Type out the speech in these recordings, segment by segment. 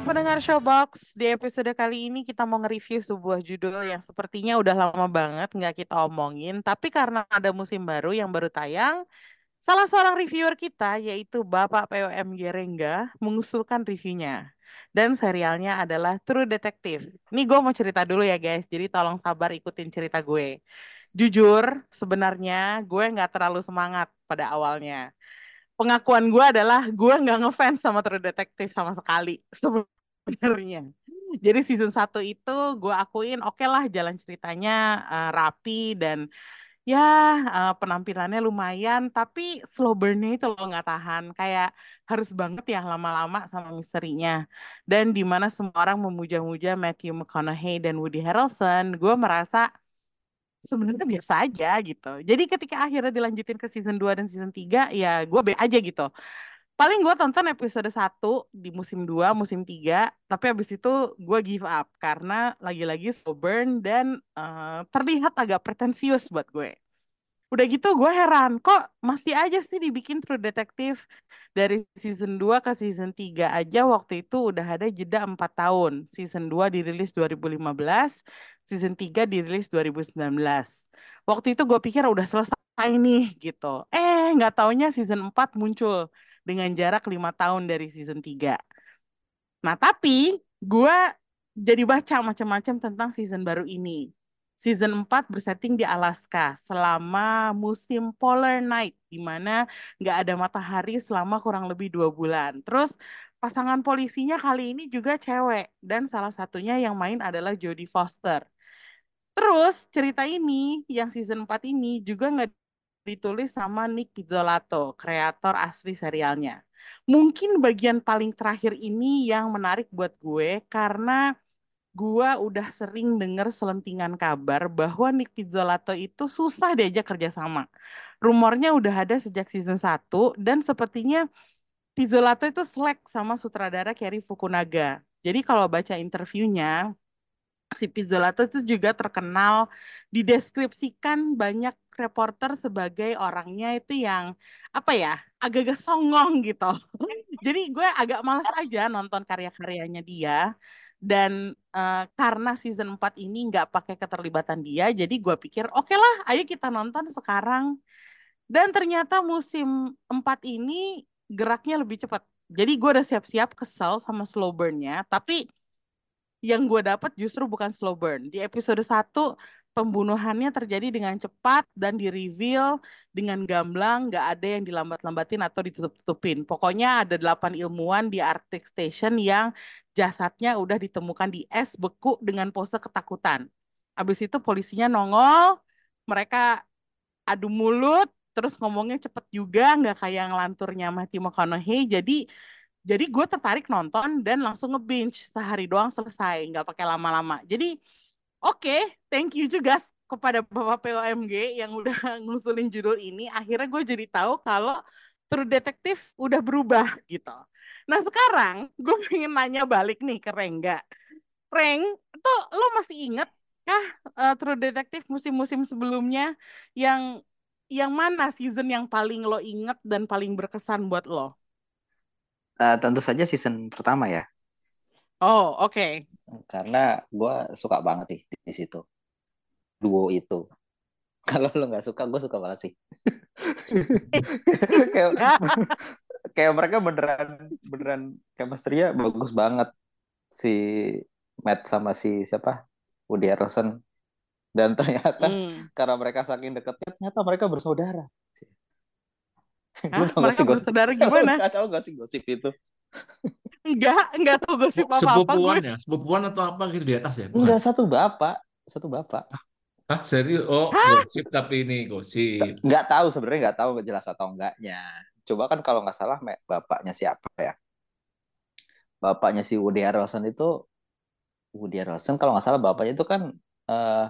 Pendengar Showbox, di episode kali ini kita mau nge-review sebuah judul yang sepertinya udah lama banget nggak kita omongin, tapi karena ada musim baru yang baru tayang, salah seorang reviewer kita yaitu Bapak POM Gerengga mengusulkan reviewnya. Dan serialnya adalah True Detective. Ini gue mau cerita dulu ya guys, jadi tolong sabar ikutin cerita gue. Jujur, sebenarnya gue nggak terlalu semangat pada awalnya pengakuan gue adalah gue nggak ngefans sama True Detective sama sekali sebenarnya. Jadi season 1 itu gue akuin oke okay lah jalan ceritanya uh, rapi dan ya uh, penampilannya lumayan tapi slow burn-nya itu loh nggak tahan kayak harus banget ya lama-lama sama misterinya dan di mana semua orang memuja-muja Matthew McConaughey dan Woody Harrelson gue merasa sebenarnya biasa aja gitu. Jadi ketika akhirnya dilanjutin ke season 2 dan season 3 ya gue be aja gitu. Paling gue tonton episode 1 di musim 2, musim 3, tapi abis itu gue give up karena lagi-lagi slow burn dan uh, terlihat agak pretensius buat gue. Udah gitu gue heran, kok masih aja sih dibikin True Detective dari season 2 ke season 3 aja waktu itu udah ada jeda 4 tahun. Season 2 dirilis 2015, season 3 dirilis 2019. Waktu itu gue pikir udah selesai nih gitu. Eh nggak taunya season 4 muncul dengan jarak 5 tahun dari season 3. Nah tapi gue jadi baca macam-macam tentang season baru ini season 4 bersetting di Alaska selama musim polar night di mana nggak ada matahari selama kurang lebih dua bulan. Terus pasangan polisinya kali ini juga cewek dan salah satunya yang main adalah Jodie Foster. Terus cerita ini yang season 4 ini juga nggak ditulis sama Nick Pizzolato, kreator asli serialnya. Mungkin bagian paling terakhir ini yang menarik buat gue karena gua udah sering denger selentingan kabar bahwa Nick Pizzolato itu susah diajak kerjasama. Rumornya udah ada sejak season 1 dan sepertinya Pizzolato itu selek sama sutradara Kerry Fukunaga. Jadi kalau baca interviewnya, si Pizzolato itu juga terkenal dideskripsikan banyak reporter sebagai orangnya itu yang apa ya agak-agak songong gitu. Jadi gue agak males aja nonton karya-karyanya dia. Dan uh, karena season 4 ini nggak pakai keterlibatan dia jadi gue pikir oke okay lah ayo kita nonton sekarang. Dan ternyata musim 4 ini geraknya lebih cepat jadi gue udah siap-siap kesel sama slow burn-nya tapi yang gue dapat justru bukan slow burn di episode 1 pembunuhannya terjadi dengan cepat dan di reveal dengan gamblang, nggak ada yang dilambat-lambatin atau ditutup-tutupin. Pokoknya ada delapan ilmuwan di Arctic Station yang jasadnya udah ditemukan di es beku dengan pose ketakutan. Habis itu polisinya nongol, mereka adu mulut, terus ngomongnya cepet juga, nggak kayak ngelanturnya Matthew McConaughey. Jadi jadi gue tertarik nonton dan langsung nge-binge sehari doang selesai, nggak pakai lama-lama. Jadi Oke, okay, thank you juga kepada Bapak POMG yang udah ngusulin judul ini. Akhirnya gue jadi tahu kalau True Detective udah berubah gitu. Nah sekarang gue pengen nanya balik nih ke Rengga. Reng, tuh lo masih inget kah uh, True Detective musim-musim sebelumnya yang yang mana season yang paling lo inget dan paling berkesan buat lo? Uh, tentu saja season pertama ya. Oh, oke. Okay. Karena gue suka banget sih di, di situ. Duo itu. Kalau lo nggak suka, gue suka banget sih. kayak, kayak mereka beneran beneran chemistry-nya bagus banget. si Matt sama si siapa Woody Harrelson dan ternyata Hmm. karena mereka saking deketnya ternyata mereka bersaudara. Hah, tau mereka bersaudara gimana? Gak tau gak sih gosip itu? Enggak, enggak tahu gosip apa-apa gue. Sepupuan ya, sepupuan atau apa gitu di atas ya? Bukan? Enggak satu bapak, satu bapak. Hah, serius? Oh, gosip tapi ini gosip. Nggak tahu sebenarnya nggak tahu nggak jelas atau enggaknya. Coba kan kalau nggak salah me- bapaknya siapa ya? Bapaknya si Woody Harrelson itu Woody Harrelson kalau nggak salah bapaknya itu kan eh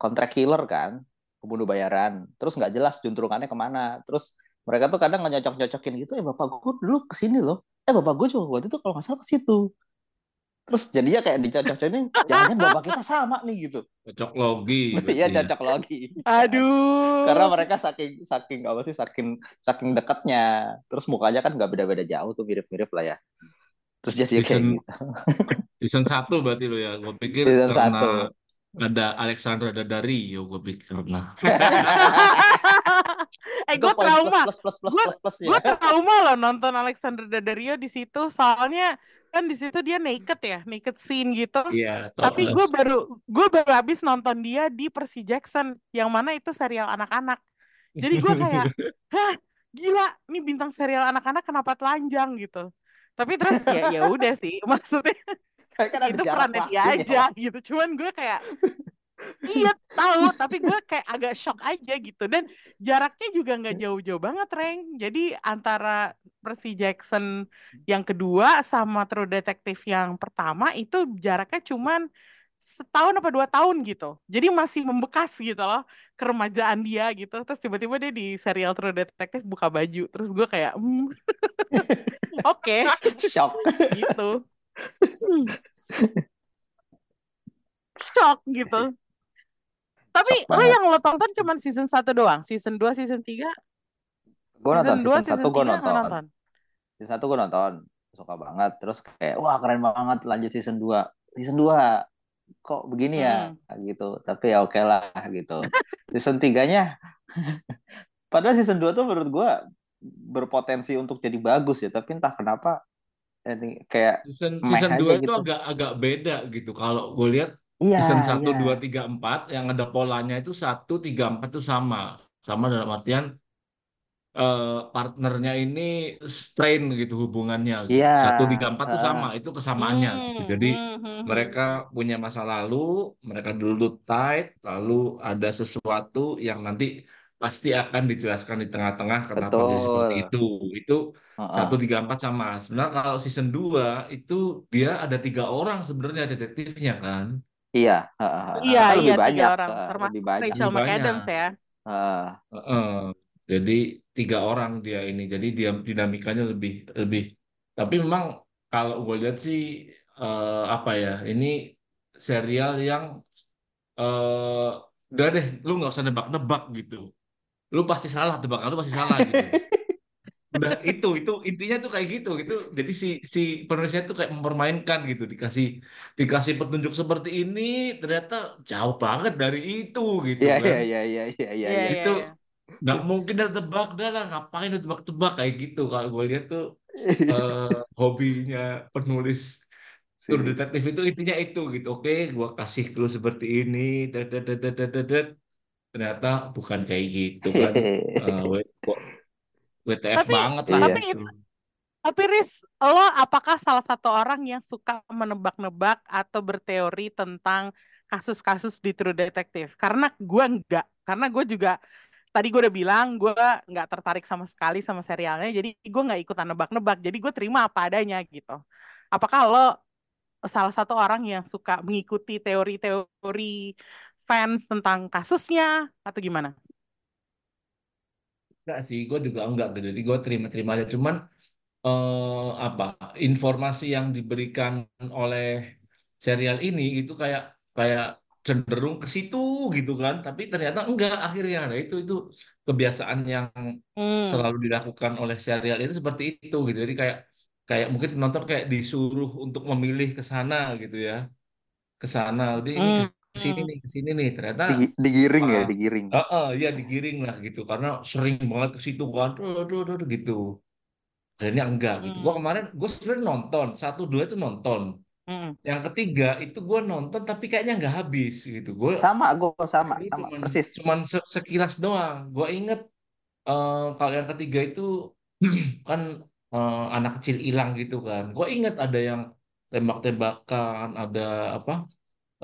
kontrak killer kan, pembunuh bayaran. Terus nggak jelas juntrungannya ke mana. Terus mereka tuh kadang nggak nyocok-nyocokin gitu. Eh bapak gue dulu ke sini loh. Eh bapak gue juga waktu itu kalau nggak salah ke situ. Terus jadinya kayak dicocok-cocokin, jangan bapak kita sama nih gitu. Cocok logi. Iya ya. cocok lagi. Aduh. karena mereka saking saking apa sih saking saking dekatnya terus mukanya kan nggak beda-beda jauh tuh mirip-mirip lah ya terus jadi kayak Season- gitu Season 1 berarti lo ya. Gue pikir Season karena satu. Ada Alexandra Daddario, gue pikir karena. eh gue trauma. plus plus plus Gua- plus plus Gue ya trauma loh nonton Alexander Daddario di situ. Soalnya kan di situ dia naked ya, naked scene gitu. Iya, Tapi gue baru gue baru habis nonton dia di Percy Jackson, yang mana itu serial anak-anak. Jadi gue kayak, hah, gila, nih bintang serial anak-anak kenapa telanjang gitu. Tapi terus ya ya udah sih, maksudnya kan itu perannya dia aja gitu. Cuman gue kayak, iya tahu, tapi gue kayak agak shock aja gitu. Dan jaraknya juga nggak jauh-jauh banget, Reng. Jadi antara Percy Jackson yang kedua sama True Detective yang pertama itu jaraknya cuman setahun apa dua tahun gitu. Jadi masih membekas gitu loh keremajaan dia gitu. Terus tiba-tiba dia di serial True Detective buka baju. Terus gue kayak, hmm, oke shock gitu. Hmm. Shock gitu. Tapi Shock lo yang lo tonton cuman season 1 doang. Season 2, season 3, gue nonton season 2, season season satu gue 3 nggak nonton. nonton. season satu gue nonton. Suka banget. Terus kayak wah keren banget lanjut season 2 season 2 kok begini ya? Gitu. Tapi ya oke lah gitu. Season 3 nya padahal season 2 tuh menurut gue berpotensi untuk jadi bagus ya. Tapi entah kenapa ini kayak Season, season 2 itu gitu. agak agak beda gitu. Kalau gue lihat iya season 1, iya 2, 3, 4 yang ada polanya itu 1, 3, 4 itu sama. Sama dalam artian eh, partnernya ini strain gitu hubungannya. gitu. Iya, 1, 3, 4 itu sama, itu kesamaannya gitu. Hmm, Jadi hmm, hmm, mereka punya masa lalu, mereka dulu tight, lalu ada sesuatu yang nanti pasti akan dijelaskan di tengah-tengah kenapa dia seperti Betul. itu. Itu satu tiga empat sama. Sebenarnya kalau season 2 itu dia ada tiga orang sebenarnya detektifnya kan. Iya, heeh, heeh. Iya, Atau lebih iya tiga banyak, orang. heeh, Termasuk lebih banyak. Rachel Lebih McAdams banyak. ya. Heeh. Heeh. Jadi tiga orang dia ini. Jadi dia dinamikanya lebih lebih. Tapi memang kalau gue lihat sih eh, apa ya? Ini serial yang eh udah deh, lu nggak usah nebak-nebak gitu. Lu pasti salah tebakan lu pasti salah gitu. Udah itu itu intinya tuh kayak gitu gitu. Jadi si si penulisnya tuh kayak mempermainkan gitu, dikasih dikasih petunjuk seperti ini ternyata jauh banget dari itu gitu Iya, kan. iya, iya, iya, iya, iya, Iya, iya. iya, Itu iya. nggak mungkin ada tebak dah lah ngapain lu tebak-tebak kayak gitu kalau gue lihat tuh eh, hobinya penulis Si- True Detective itu intinya itu gitu oke gue kasih clue seperti ini dat, dat, dat, ternyata bukan kayak gitu kan Eh, W- kok WTF Tapi- banget lah tapi gitu. Tapi Riz, lo apakah salah satu orang yang suka menebak-nebak atau berteori tentang kasus-kasus di True Detective? Karena gue enggak. Karena gue juga, tadi gue udah bilang, gue nggak tertarik sama sekali sama serialnya. Jadi gue nggak ikutan nebak-nebak. Jadi gue terima apa adanya gitu. Apakah lo salah satu orang yang suka mengikuti teori-teori fans tentang kasusnya atau gimana? Enggak sih, gue juga enggak gitu. Jadi gue terima-terima aja. Cuman eh, apa informasi yang diberikan oleh serial ini itu kayak kayak cenderung ke situ gitu kan. Tapi ternyata enggak akhirnya. Nah itu itu kebiasaan yang Hmm. selalu dilakukan oleh serial itu seperti itu gitu. Jadi kayak kayak mungkin penonton kayak disuruh untuk memilih ke sana gitu ya. Ke sana. Jadi ini Hmm. ke sini nih, ke sini nih. Ternyata Digi- digiring ya, pas digiring. Heeh, ya digiring lah gitu karena sering banget ke situ kan Duh, duh, duh, duh, gitu akhirnya enggak gitu gua Hmm. kemarin gue sebenarnya nonton satu dua itu nonton Mm-mm. Yang ketiga itu gue nonton tapi kayaknya nggak habis gitu. Gue Sama, gue sama, sama, cuman persis. cuman se- sekilas doang. Gue inget eh, kalau yang ketiga itu kan eh, anak kecil hilang gitu kan. Gue inget ada yang tembak-tembakan, ada apa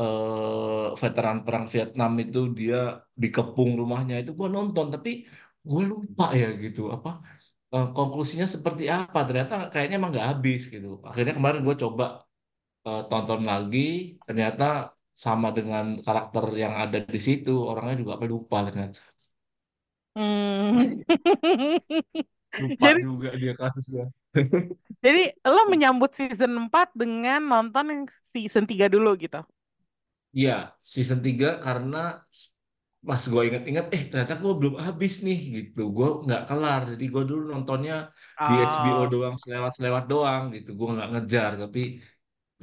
eh, veteran perang Vietnam itu dia dikepung rumahnya itu gue nonton tapi gue lupa ya gitu apa eh, konklusinya seperti apa ternyata kayaknya emang nggak habis gitu akhirnya kemarin gue coba eh, tonton lagi ternyata sama dengan karakter yang ada di situ orangnya juga apa lupa ternyata Hmm. lupa Jadi juga dia kasusnya jadi lo menyambut season 4 dengan nonton yang season 3 dulu gitu. Iya season 3 karena pas gue inget-inget eh ternyata gue belum habis nih gitu gue nggak kelar jadi gue dulu nontonnya di HBO Oh. doang selewat-selewat doang gitu gue nggak ngejar tapi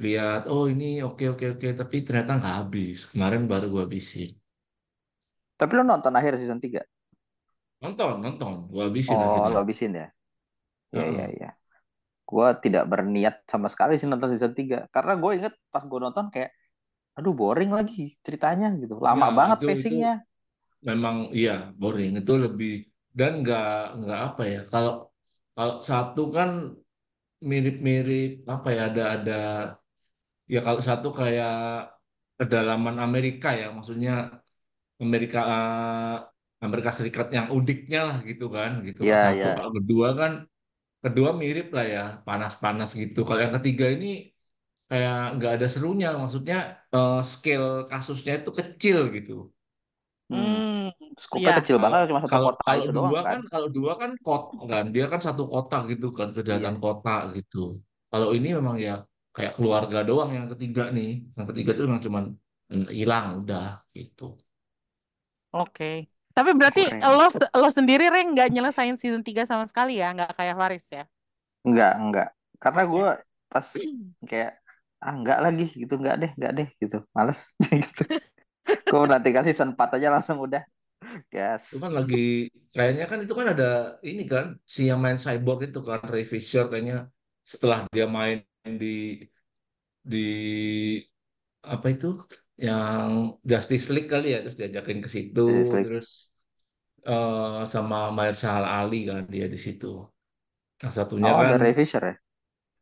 lihat oh ini oke oke oke tapi ternyata nggak habis kemarin baru gue habisin Tapi lo nonton akhir season 3? nonton nonton gue habisin Oh, akhirnya lo habisin ya? Iya, iya, iya. Gue tidak berniat sama sekali sih nonton season 3. Karena gue inget pas gue nonton kayak, aduh boring lagi ceritanya gitu. Lama Iya banget itu itu pacingnya. memang iya boring itu lebih dan nggak nggak apa ya kalau kalau satu kan mirip-mirip apa ya ada ada ya kalau satu kayak kedalaman Amerika ya maksudnya Amerika eh, Amerika Serikat yang udiknya lah gitu kan gitu kalau satu iya. kalau kedua kan kedua mirip lah ya panas-panas gitu kalau yang ketiga ini kayak nggak ada serunya maksudnya eh, scale kasusnya itu kecil gitu Hmm. Skupnya Ya. kecil banget cuma satu kalau kota kalau itu dua doang kan. kan kalau dua kan kota kan dia kan satu kota gitu kan kejahatan Iya. kota gitu kalau ini memang ya kayak keluarga doang yang ketiga nih yang ketiga itu memang cuman mm, hilang udah gitu Oke. Tapi berarti Keren. lo lo sendiri Reng nggak nyelesain season 3 sama sekali ya, nggak kayak Faris ya? Enggak, enggak. Karena gue pas kayak, ah enggak lagi gitu. Enggak deh, enggak deh gitu. Males gitu. Gue nanti kasih 4 aja langsung udah. Gas. itu kan lagi kayaknya kan itu kan ada ini kan si yang main cyborg itu kan Ray Fisher kayaknya setelah dia main di di apa itu yang Justice League kali ya terus diajakin ke situ terus eh, sama Mahershala Ali kan dia di situ yang satunya Oh, kan ada Ray Fisher ya?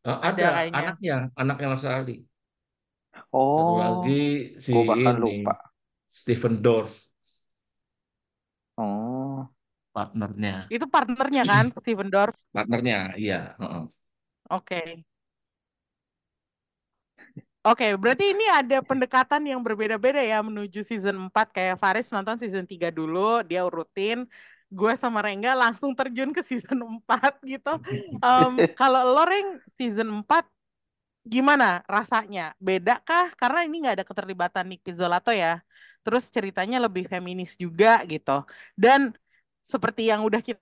Eh, Ada kayaknya. anaknya anaknya Mahershala Ali satu Oh, lagi si gue bahkan ini lupa. Stephen Dorff Oh, partnernya Itu partnernya kan, Steven Dorff. partnernya iya heeh. Oke. Oke, berarti ini ada pendekatan yang berbeda-beda ya menuju season 4. Kayak Faris nonton season 3 dulu, dia urutin. Gue sama Rengga langsung terjun ke season 4 gitu. Em, kalau lo Reng, season 4 gimana rasanya? Beda kah? Karena ini nggak ada keterlibatan Nick Pizzolatto ya. Terus ceritanya lebih feminis juga gitu. Dan seperti yang udah kita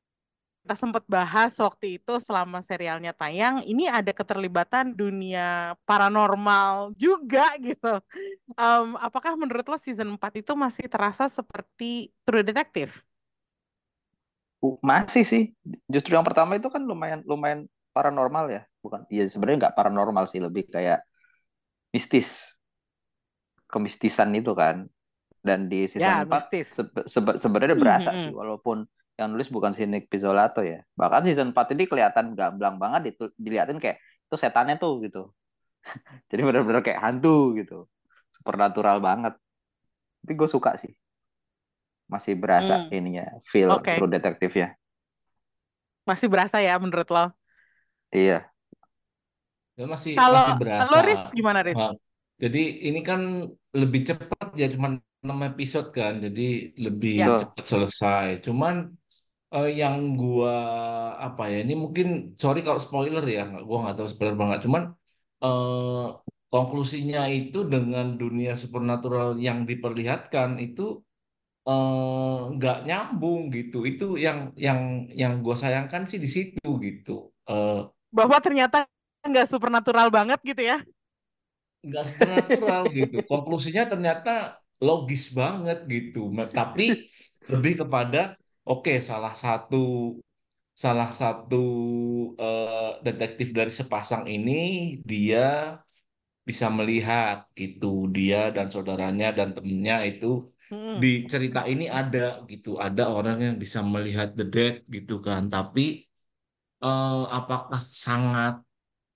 kita sempat bahas waktu itu selama serialnya tayang, ini ada keterlibatan dunia paranormal juga gitu. Em, apakah menurut lo season 4 itu masih terasa seperti True Detective? Masih sih. Justru yang pertama itu kan lumayan lumayan paranormal ya. Bukan, iya sebenarnya nggak paranormal sih, lebih kayak mistis. Kemistisan itu kan. Dan di Ya, season 4 mistis. sebe- sebe- sebenarnya berasa sih walaupun yang nulis bukan si Nick Pizzolatto ya. Bahkan season 4 ini kelihatan gamblang banget itu diliatin kayak itu setannya tuh gitu. Jadi benar-benar kayak hantu gitu. Supernatural banget. Tapi gue suka sih. Masih berasa Hmm. ininya feel Oke. True Detective ya. Masih berasa ya menurut lo? Iya. Ya masih Kalau masih berasa. lo Riz gimana Riz? Nah, jadi ini kan lebih cepat ya cuman 6 episode kan. Jadi lebih Ya. Cepat selesai. Cuman eh, yang gua apa ya ini mungkin sorry kalau spoiler ya, nggak- gua nggak tahu spoiler banget. Cuman eh, konklusinya itu dengan dunia supernatural yang diperlihatkan itu eh, nggak nyambung gitu. Itu yang yang yang gua sayangkan sih di situ gitu. Eh, Bahwa ternyata nggak supernatural banget gitu ya? nggak supernatural gitu. Konklusinya ternyata logis banget gitu. Tapi lebih kepada oke salah satu salah satu eh, detektif dari sepasang ini dia bisa melihat gitu dia dan saudaranya dan temennya itu Di cerita ini ada gitu ada orang yang bisa melihat the dead gitu kan. Tapi eh, apakah sangat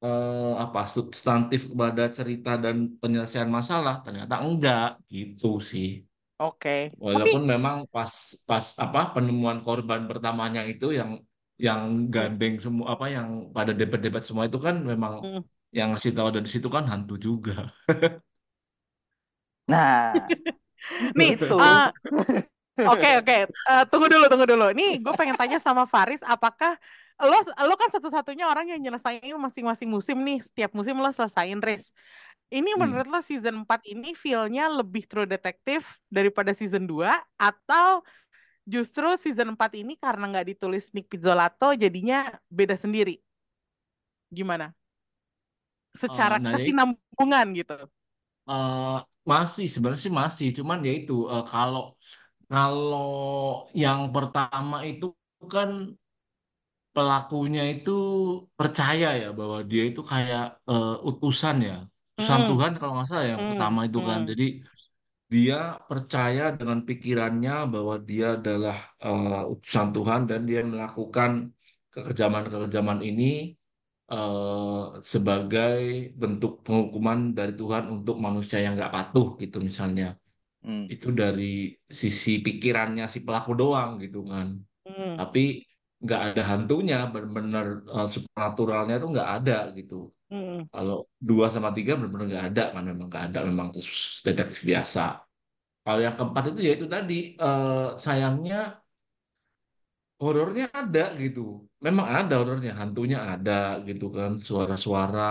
eh, apa substantif kepada cerita dan penyelesaian masalah? Ternyata enggak gitu sih. Oke. Tapi walaupun memang pas pas apa penemuan korban pertamanya itu yang yang gandeng semua apa yang pada debat-debat semua itu kan memang mm. yang ngasih tahu dari situ kan hantu juga. Nah, Nih, itu. eh, oke oke, Eh, tunggu dulu tunggu dulu. Nih, gue pengen tanya sama Faris, apakah lo lo kan satu-satunya orang yang nyelesain masing-masing musim nih, setiap musim lo selesain race. Ini Hmm. menurut lo season 4 ini feel-nya lebih true detektif daripada season 2 atau justru season 4 ini karena nggak ditulis Nick Pizzolatto jadinya beda sendiri? Gimana? Secara nah, itu. kesinambungan gitu. Eh, masih sebenarnya sih masih. Cuman ya itu eh, kalau kalau yang pertama itu kan pelakunya itu percaya ya bahwa dia itu kayak eh, utusan ya. Utusan Hmm, Tuhan kalau nggak salah yang hmm, pertama itu kan. Hmm, jadi dia percaya dengan pikirannya bahwa dia adalah eh, utusan Tuhan dan dia melakukan kekejaman-kekejaman ini eh, sebagai bentuk penghukuman dari Tuhan untuk manusia yang nggak patuh gitu misalnya. Hmm. itu dari sisi pikirannya si pelaku doang gitu kan. Hmm, tapi nggak ada hantunya benar-benar eh, supernaturalnya tuh nggak ada gitu. Hmm. kalau dua sama tiga benar-benar nggak ada kan memang nggak ada memang detektif biasa. Kalau yang keempat itu ya itu tadi eh, sayangnya horornya ada gitu. Memang ada horornya hantunya ada gitu kan suara-suara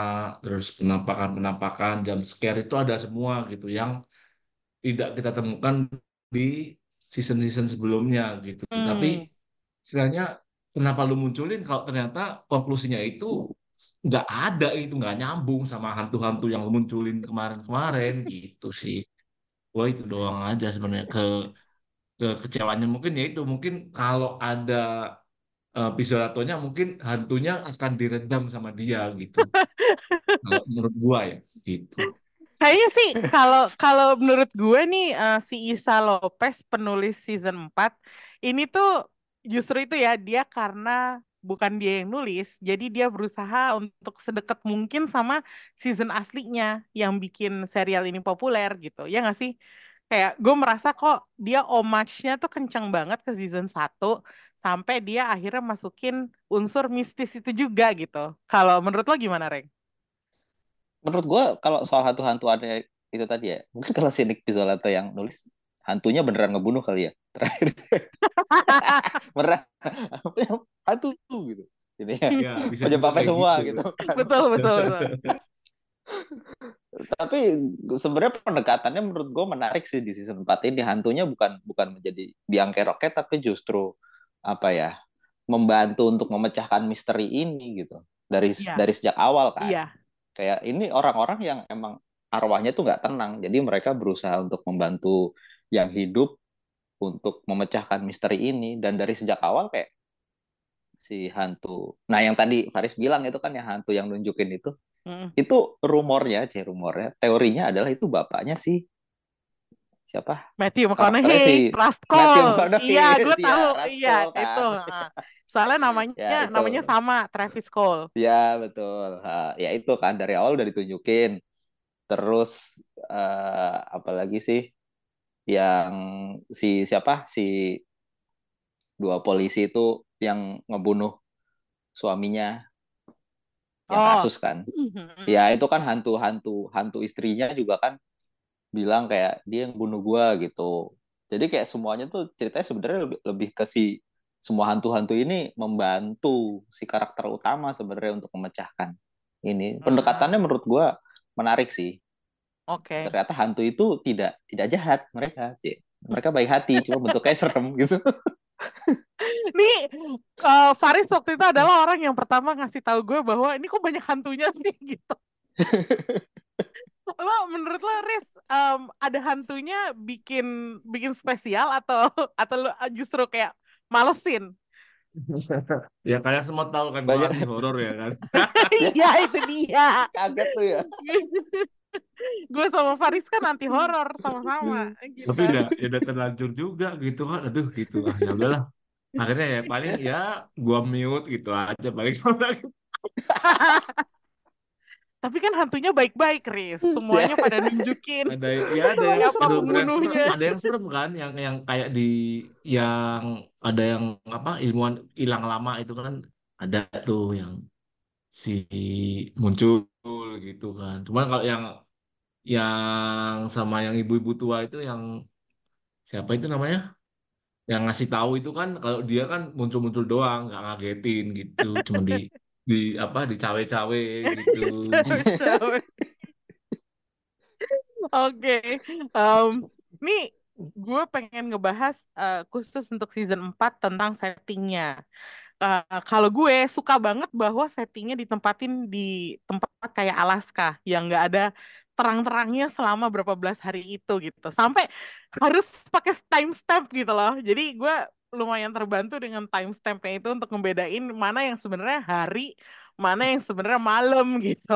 terus penampakan-penampakan jump scare itu ada semua gitu yang tidak kita temukan di season-season sebelumnya gitu. Tapi Hmm. istilahnya kenapa lu munculin kalau ternyata konklusinya itu nggak ada itu nggak nyambung sama hantu-hantu yang lu munculin kemarin-kemarin gitu sih. Wah itu doang aja sebenarnya ke kekecewanya mungkin ya itu. Mungkin kalau ada uh, Pizzolatonya mungkin hantunya akan diredam sama dia gitu. Kalau menurut gua ya gitu. Kayaknya sih kalau kalau menurut gue nih eh, si Isa Lopez penulis season 4 ini tuh justru itu ya dia karena bukan dia yang nulis jadi dia berusaha untuk sedekat mungkin sama season aslinya yang bikin serial ini populer gitu. Ya nggak sih? Kayak gue merasa kok dia homage-nya tuh kencang banget ke season 1 sampai dia akhirnya masukin unsur mistis itu juga gitu. Kalau menurut lo gimana, Reng? Menurut gua kalau soal hantu-hantu ada itu tadi ya, mungkin kalau si Nick Pizzolatto yang nulis hantunya beneran ngebunuh kali ya? Terakhir. Beneran. Hantu gitu. Jadi ya. Ya bisa semua gitu. gitu. Betul, betul, betul. tapi sebenarnya pendekatannya menurut gue menarik sih di season 4 ini. Hantunya bukan bukan menjadi biang keroknya tapi justru apa ya membantu untuk memecahkan misteri ini gitu. Dari Iya, dari sejak awal kan. Iya. kayak ini orang-orang yang emang arwahnya tuh nggak tenang. Jadi mereka berusaha untuk membantu yang hidup untuk memecahkan misteri ini. Dan dari sejak awal kayak si hantu. Nah yang tadi Faris bilang itu kan yang hantu yang nunjukin itu Mm. itu rumornya aja rumornya teorinya adalah itu bapaknya si siapa Matthew McConaughey, si Last Call. Iya, gue ya tahu. Iya, kan itu. ah. Soalnya namanya ya itu namanya sama, Travis Cole. ya betul Ha, ya itu kan dari awal udah ditunjukin terus eh, apalagi sih yang si siapa si dua polisi itu yang ngebunuh suaminya yang Oh. kasus kan. Ya itu kan hantu hantu istrinya juga kan bilang kayak dia yang bunuh gua gitu. Jadi kayak semuanya tuh ceritanya sebenarnya lebih, lebih ke si semua hantu-hantu ini membantu si karakter utama sebenarnya untuk memecahkan ini. Pendekatannya Hmm, menurut gua menarik sih. Oke. ternyata hantu itu tidak tidak jahat mereka mereka baik hati cuma bentuknya serem gitu Nih, eh, Faris waktu itu adalah orang yang pertama ngasih tahu gue bahwa ini kok banyak hantunya sih gitu. Lo menurut lo, Riz, em, ada hantunya bikin bikin spesial atau atau lo justru kayak malesin? ya kalian semua tahu kan banyak horor ya kan Iya, itu dia. kaget tuh ya gue sama Faris kan anti horor sama-sama tapi gitu. udah ya udah terlanjur juga gitu kan aduh gitu ah ya udahlah akhirnya ya paling ya gua mute gitu aja paling Tapi kan hantunya baik-baik, Riz. Semuanya pada nunjukin ada ya ada yang serem, pembunuhnya. ada yang serem kan yang yang kayak di yang ada yang apa ilmuwan hilang lama itu kan ada tuh yang si muncul gitu kan cuman kalau yang yang sama yang ibu-ibu tua itu yang siapa itu namanya yang ngasih tahu itu kan kalau dia kan muncul-muncul doang nggak ngagetin gitu cuma di di apa di cawe-cawe gitu. Oke, Em, nih gue pengen ngebahas eh, khusus untuk season 4 tentang settingnya. Eh, kalau gue suka banget bahwa settingnya ditempatin di tempat kayak Alaska yang nggak ada terang-terangnya selama berapa belas hari itu gitu. Sampai harus pakai timestamp gitu loh. Jadi gue lumayan terbantu dengan timestampnya itu untuk ngebedain mana yang sebenarnya hari, mana yang sebenarnya malam gitu.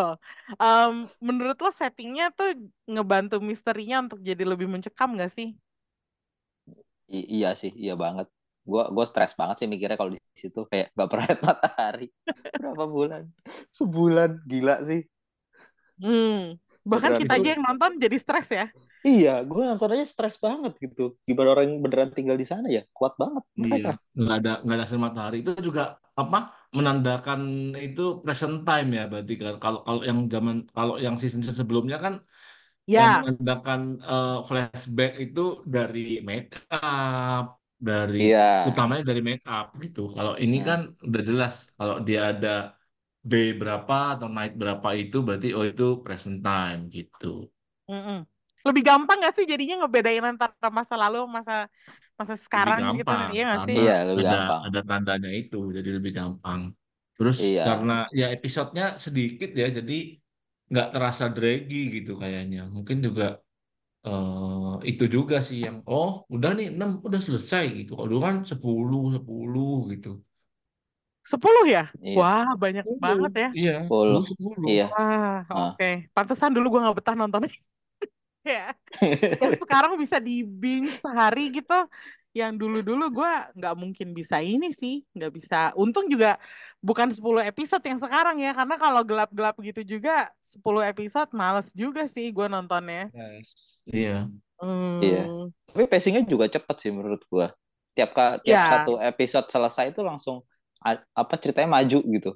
Em, menurut lo settingnya tuh ngebantu misterinya untuk jadi lebih mencekam gak sih? I- iya sih, iya banget. Gua gua stres banget sih mikirnya kalau di situ kayak gak pernah lihat matahari. Berapa bulan? Sebulan, gila sih. Hmm. Bahkan Beneran kita itu. aja yang nonton jadi stres ya. Iya, gue nonton aja stres banget gitu. Gimana orang yang beneran tinggal di sana ya? Kuat banget Iya, mereka. nggak ada nggak ada sinar matahari itu juga apa menandakan itu present time ya berarti kan kalau kalau yang zaman kalau yang season sebelumnya kan yang Ya, menandakan eh, flashback itu dari make up dari Iya. utamanya dari make up gitu. Kalau ini Nah. kan udah jelas kalau dia ada day berapa atau night berapa itu berarti oh itu present time gitu. mm-mm. Lebih gampang gak sih jadinya ngebedain antara masa lalu sama masa masa Lebih sekarang gitu, gampang iya gak sih? Iya, lebih ada gampang. ada tandanya itu jadi lebih gampang. Terus Iya. karena ya episodenya sedikit ya jadi nggak terasa draggy gitu kayaknya. Mungkin juga eh itu juga sih yang oh udah nih 6 udah selesai gitu. Kalau dulu kan 10 10 gitu. Sepuluh ya? Iya. Wah, banyak banget ya. Iya, Sepuluh. 10. Iya. Wah, Ah. oke. Pantesan dulu gue gak betah nontonnya. ya. Yang sekarang bisa di binge sehari gitu. Yang dulu-dulu gue nggak mungkin bisa ini sih. Nggak bisa. Untung juga bukan 10 episode yang sekarang ya. Karena kalau gelap-gelap gitu juga 10 episode males juga sih gue nontonnya. Yes. Iya. Hmm. Iya. Tapi pacingnya juga cepet sih menurut gua. Tiap ka- tiap Ya. satu episode selesai itu langsung apa ceritanya maju gitu.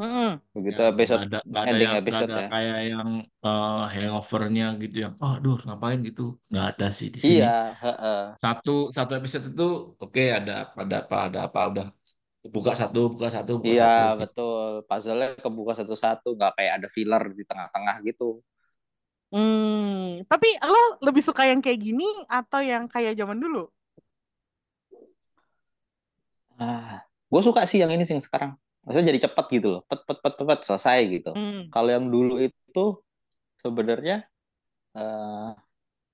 Mm-mm. Begitu Ya, episode ada, nggak ada ending yang, episode ada ya. kayak yang eh, hangovernya gitu yang, oh, aduh, ngapain gitu, nggak ada sih di sini. Iya, heeh. Satu satu episode itu, oke, ada ada apa, ada apa, udah buka satu, buka satu, buka Iya, satu. betul. Puzzle-nya kebuka satu-satu, nggak kayak ada filler di tengah-tengah gitu. Hmm. Tapi lo lebih suka yang kayak gini atau yang kayak zaman dulu? Ah, gue suka sih yang ini sih yang sekarang. Maksudnya jadi cepet gitu loh. Pet, pet, pet, pet, pet, selesai gitu. Hmm. Kalau yang dulu itu sebenarnya eh,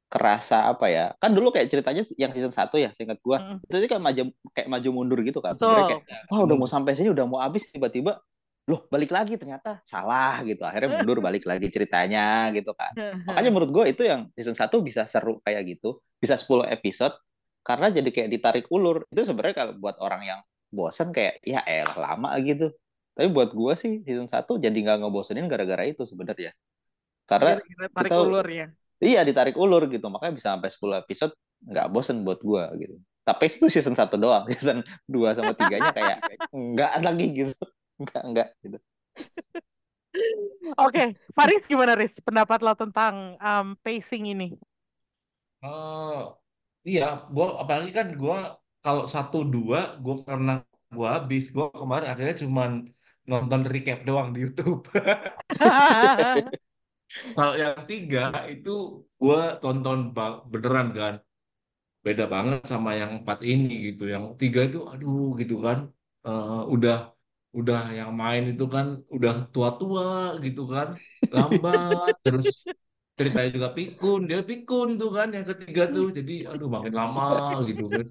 kerasa apa ya? Kan dulu kayak ceritanya yang season 1 ya, seingat gua. Mm. Itu kayak maju kayak maju mundur gitu kan. Kayak wah udah mau sampai sini, udah mau habis tiba-tiba loh balik lagi ternyata salah gitu. Akhirnya mundur balik lagi ceritanya gitu kan. Makanya menurut gue itu yang season 1 bisa seru kayak gitu. Bisa 10 episode karena jadi kayak ditarik ulur. Itu sebenarnya kalau buat orang yang bosen kayak ya elah lama gitu. Tapi buat gue sih season 1 jadi nggak ngebosenin gara-gara itu sebenarnya. Karena tarik kita- ulur ya. iya ditarik ulur gitu. Makanya bisa sampai 10 episode nggak bosen buat gue gitu. Tapi itu season 1 doang. Season 2 sama 3-nya kayak nggak lagi gitu. Nggak, nggak gitu. Oke, Farid gimana Riz? Pendapat lo tentang um, pacing ini? Eh, iya, gua apalagi kan gua kalau satu dua, gua karena gua habis, gua kemarin akhirnya cuman nonton recap doang di YouTube. Kalau yang tiga itu gue tonton beneran kan, beda banget sama yang empat ini gitu. Yang tiga itu, aduh gitu kan, Eh, udah udah yang main itu kan udah tua-tua gitu kan, lambat, terus ceritanya juga pikun, dia pikun tuh kan yang ketiga tuh, jadi aduh makin lama gitu kan.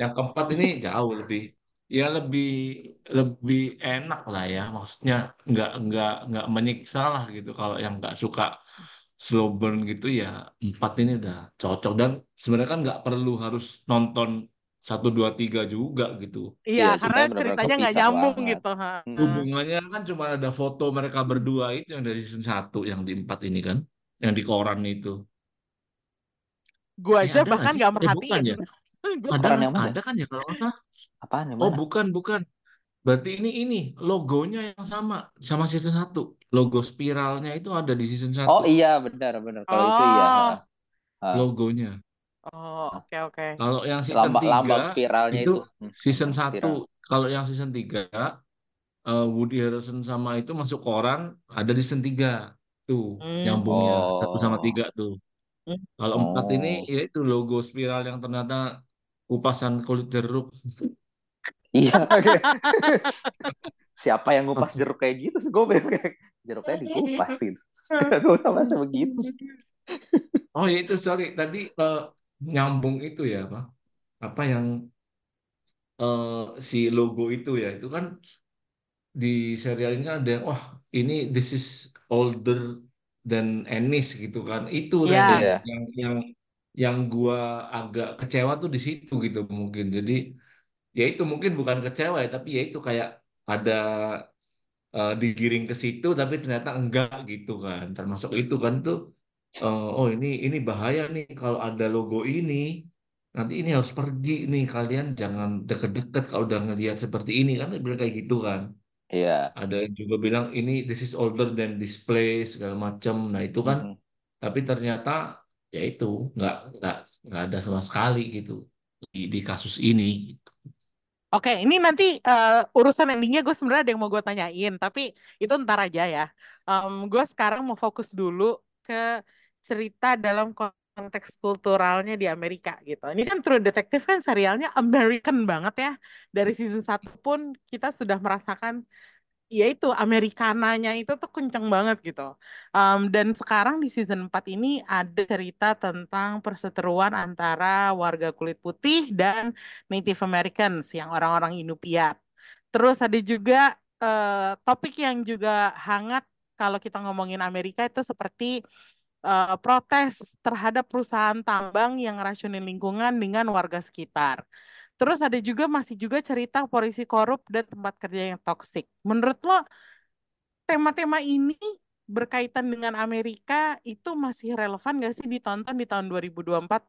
Yang keempat ini jauh lebih, ya lebih lebih enak lah ya, maksudnya nggak nggak nggak menyiksa lah gitu kalau yang nggak suka slow burn gitu ya empat ini udah cocok dan sebenarnya kan nggak perlu harus nonton satu dua tiga juga gitu. Iya, Iya, karena ceritanya nggak nyambung banget. gitu. ha. Hubungannya kan cuma ada foto mereka berdua itu yang dari season satu yang di empat ini kan, yang di koran itu. Gue Eh aja nggak bahkan sih? nggak Eh bukan merhatiin. ya? Gua Ada yang mana? ada kan ya kalau nggak salah? Apaan yang Oh mana? bukan bukan. Berarti ini ini logonya yang sama sama season satu. Logo spiralnya itu ada di season Oh satu. iya benar benar. Kalau itu iya. Oh, ha. Logonya. oh, oke oke. Kalau yang season Lambang lambang 3 spiralnya itu itu. Hmm, season lambang spiral. 1. Kalau yang season 3 eh, Woody Harrelson sama itu masuk koran ada di season 3. Tuh, Hmm. nyambungnya satu sama Oh. tiga tuh. Hmm. Kalau empat ini Oh. ya itu logo spiral yang ternyata kupasan kulit jeruk. Iya. Siapa yang ngupas jeruk kayak gitu sih? Gue kayak jeruknya dikupas gitu. Gue begitu. Oh ya itu sorry tadi eh, nyambung itu ya apa? Apa yang eh, si logo itu ya itu kan di serial ini kan ada yang wah ini this is older than Ennis gitu kan. Itu. Ren, Iya. yang yang yang gua agak kecewa tuh di situ gitu mungkin. Jadi ya itu mungkin bukan kecewa ya tapi ya itu kayak ada eh, digiring ke situ tapi ternyata enggak gitu kan. Termasuk itu kan tuh eh, oh ini ini bahaya nih kalau ada logo ini nanti ini harus pergi nih kalian jangan deket-deket kalau udah ngelihat seperti ini kan bilang kayak gitu kan. Iya. Ada yang juga bilang ini this is older than this place segala macam. Nah itu kan Mm-mm. tapi ternyata ya itu nggak nggak nggak ada sama sekali gitu di, di kasus ini. Oke, ini nanti eh, urusan endingnya gue sebenarnya ada yang mau gue tanyain, tapi itu ntar aja ya. gue sekarang mau fokus dulu ke cerita dalam konteks kulturalnya di Amerika gitu. Ini kan True Detective kan serialnya American banget ya. Dari season 1 pun kita sudah merasakan ya itu Amerikananya itu tuh kenceng banget gitu. Um, dan sekarang di season 4 ini ada cerita tentang perseteruan antara warga kulit putih dan Native Americans yang orang-orang Inupiat. Terus ada juga eh, topik yang juga hangat kalau kita ngomongin Amerika itu seperti eh, protes terhadap perusahaan tambang yang ngeracunin lingkungan dengan warga sekitar. Terus ada juga masih juga cerita polisi korup dan tempat kerja yang toksik. Menurut lo tema-tema ini berkaitan dengan Amerika itu masih relevan gak sih ditonton di tahun 2024?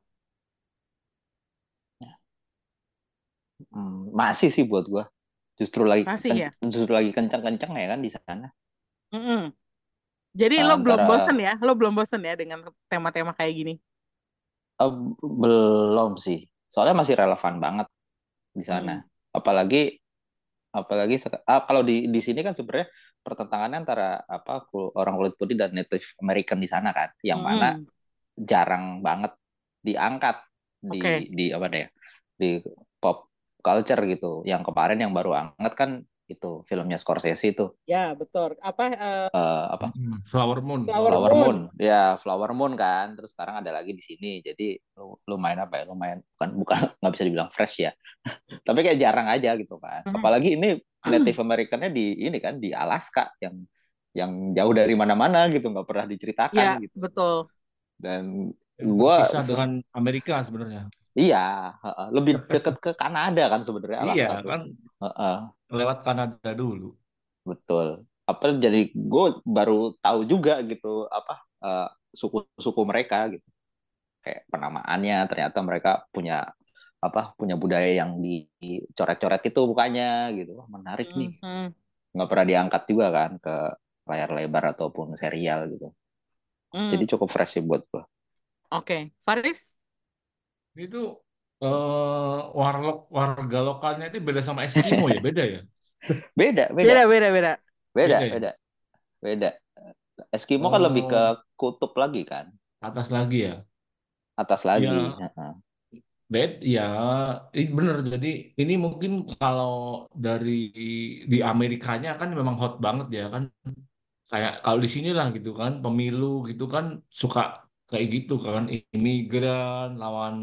Hmm, masih sih buat gua. Justru lagi Masih ya? justru lagi kencang-kencang ya kan di sana. Mm-mm. Jadi lo belum Antara bosen ya? Lo belum bosen ya dengan tema-tema kayak gini? eh, belum sih. Soalnya masih relevan banget di Hmm. sana. Apalagi apalagi sek- ah, kalau di di sini kan sebenarnya pertentangannya antara apa orang kulit putih dan Native American di sana kan, yang mana Mm-mm. jarang banget diangkat di Oke. di apa deh di pop culture gitu. Yang kemarin yang baru angkat kan itu filmnya Scorsese itu Ya, betul. Apa eh, eh, apa Hmm, Flower Moon. Flower Flower Moon? Moon, ya Flower Moon kan. Terus sekarang ada lagi di sini. Jadi lu- lumayan apa ya? Lumayan bukan bukan nggak bisa dibilang fresh ya. Tapi kayak jarang aja gitu kan. Mhm. Apalagi ini Native American-nya di ini kan di Alaska yang yang jauh dari mana-mana gitu nggak pernah diceritakan Ya, gitu. betul. Dan se- dengan Amerika sebenarnya. Iya heeh, lebih deket ke Kanada kan sebenarnya Alaska Iya tuh. kan Heeh, lewat Kanada dulu. betul. Apa jadi gue baru tahu juga gitu apa eh, suku-suku mereka gitu. kayak penamaannya ternyata mereka punya apa punya budaya yang dicoret-coret itu bukannya gitu Wah, menarik nih Mhm. nggak pernah diangkat juga kan ke layar lebar ataupun serial gitu Hmm. jadi cukup fresh sih buat gua Oke, Faris? Itu eh warlock warga lokalnya itu beda sama Eskimo ya, beda ya? beda beda Beda, beda, beda. beda Beda ya? beda beda Eskimo kan lebih ke Oh, kutub lagi kan atas lagi ya. atas lagi Ya, Heeh. bed ya, bener. Jadi ini mungkin kalau dari di Amerikanya kan memang hot banget ya kan. Kayak kalau di sini lah gitu kan, pemilu gitu kan suka kayak gitu kan, imigran lawan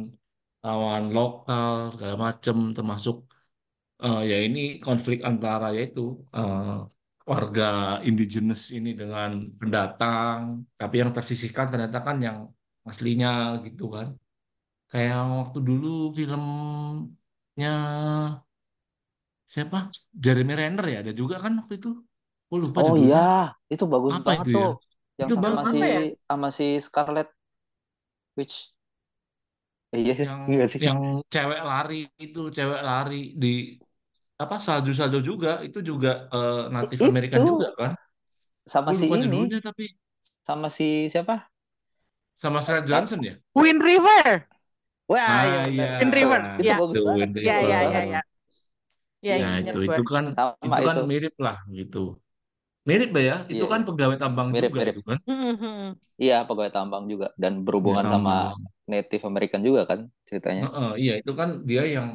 lawan lokal segala macem termasuk eh, ya ini konflik antara yaitu eh, warga indigenous ini dengan pendatang, tapi yang tersisihkan ternyata kan yang aslinya gitu kan. Kayak waktu dulu filmnya siapa? Jeremy Renner ya, ada juga kan waktu itu. Oh lupa Oh judulnya. iya, itu bagus Apa banget itu ya? tuh. Yang Itu sama si ya? sama si Scarlett Witch. Iya, Yang enggak sih? yang cewek lari itu, cewek lari di apa salju-salju juga, itu juga eh, Native I- American itu juga kan. sama Gue si lupa ini, judulnya tapi sama si siapa? sama Scarlett? Johansson ya. Wind River. Wah, iya Ah benar. iya, Wind River. Itu Ya, bagus itu banget. Wind ya, Itu ya, ya, ya. Ya, Ya ingat itu itu kan Sama itu kan itu. mirip lah gitu. Mirip ya, itu Iya, kan iya. pegawai tambang Mirip, juga mirip. itu kan. Mhm. Iya, pegawai tambang juga dan berhubungan sama tambang. Native American juga kan ceritanya. Heeh, iya itu kan dia yang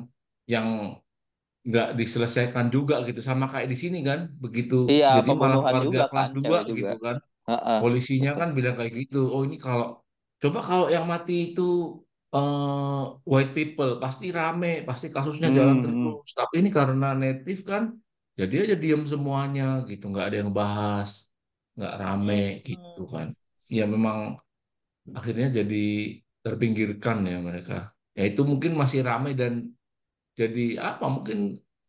yang nggak diselesaikan juga gitu sama kayak di sini kan begitu Iya, jadi malah warga juga kelas kan, 2 cewek juga. gitu kan Heeh, polisinya betul. kan bilang kayak gitu oh ini kalau coba kalau yang mati itu eh, white people pasti rame pasti kasusnya jalan Hmm, hmm. terus tapi ini karena native kan jadi aja diam semuanya gitu nggak ada yang bahas nggak rame gitu Mhm. kan ya memang akhirnya jadi terpinggirkan ya mereka ya itu mungkin masih ramai dan jadi apa mungkin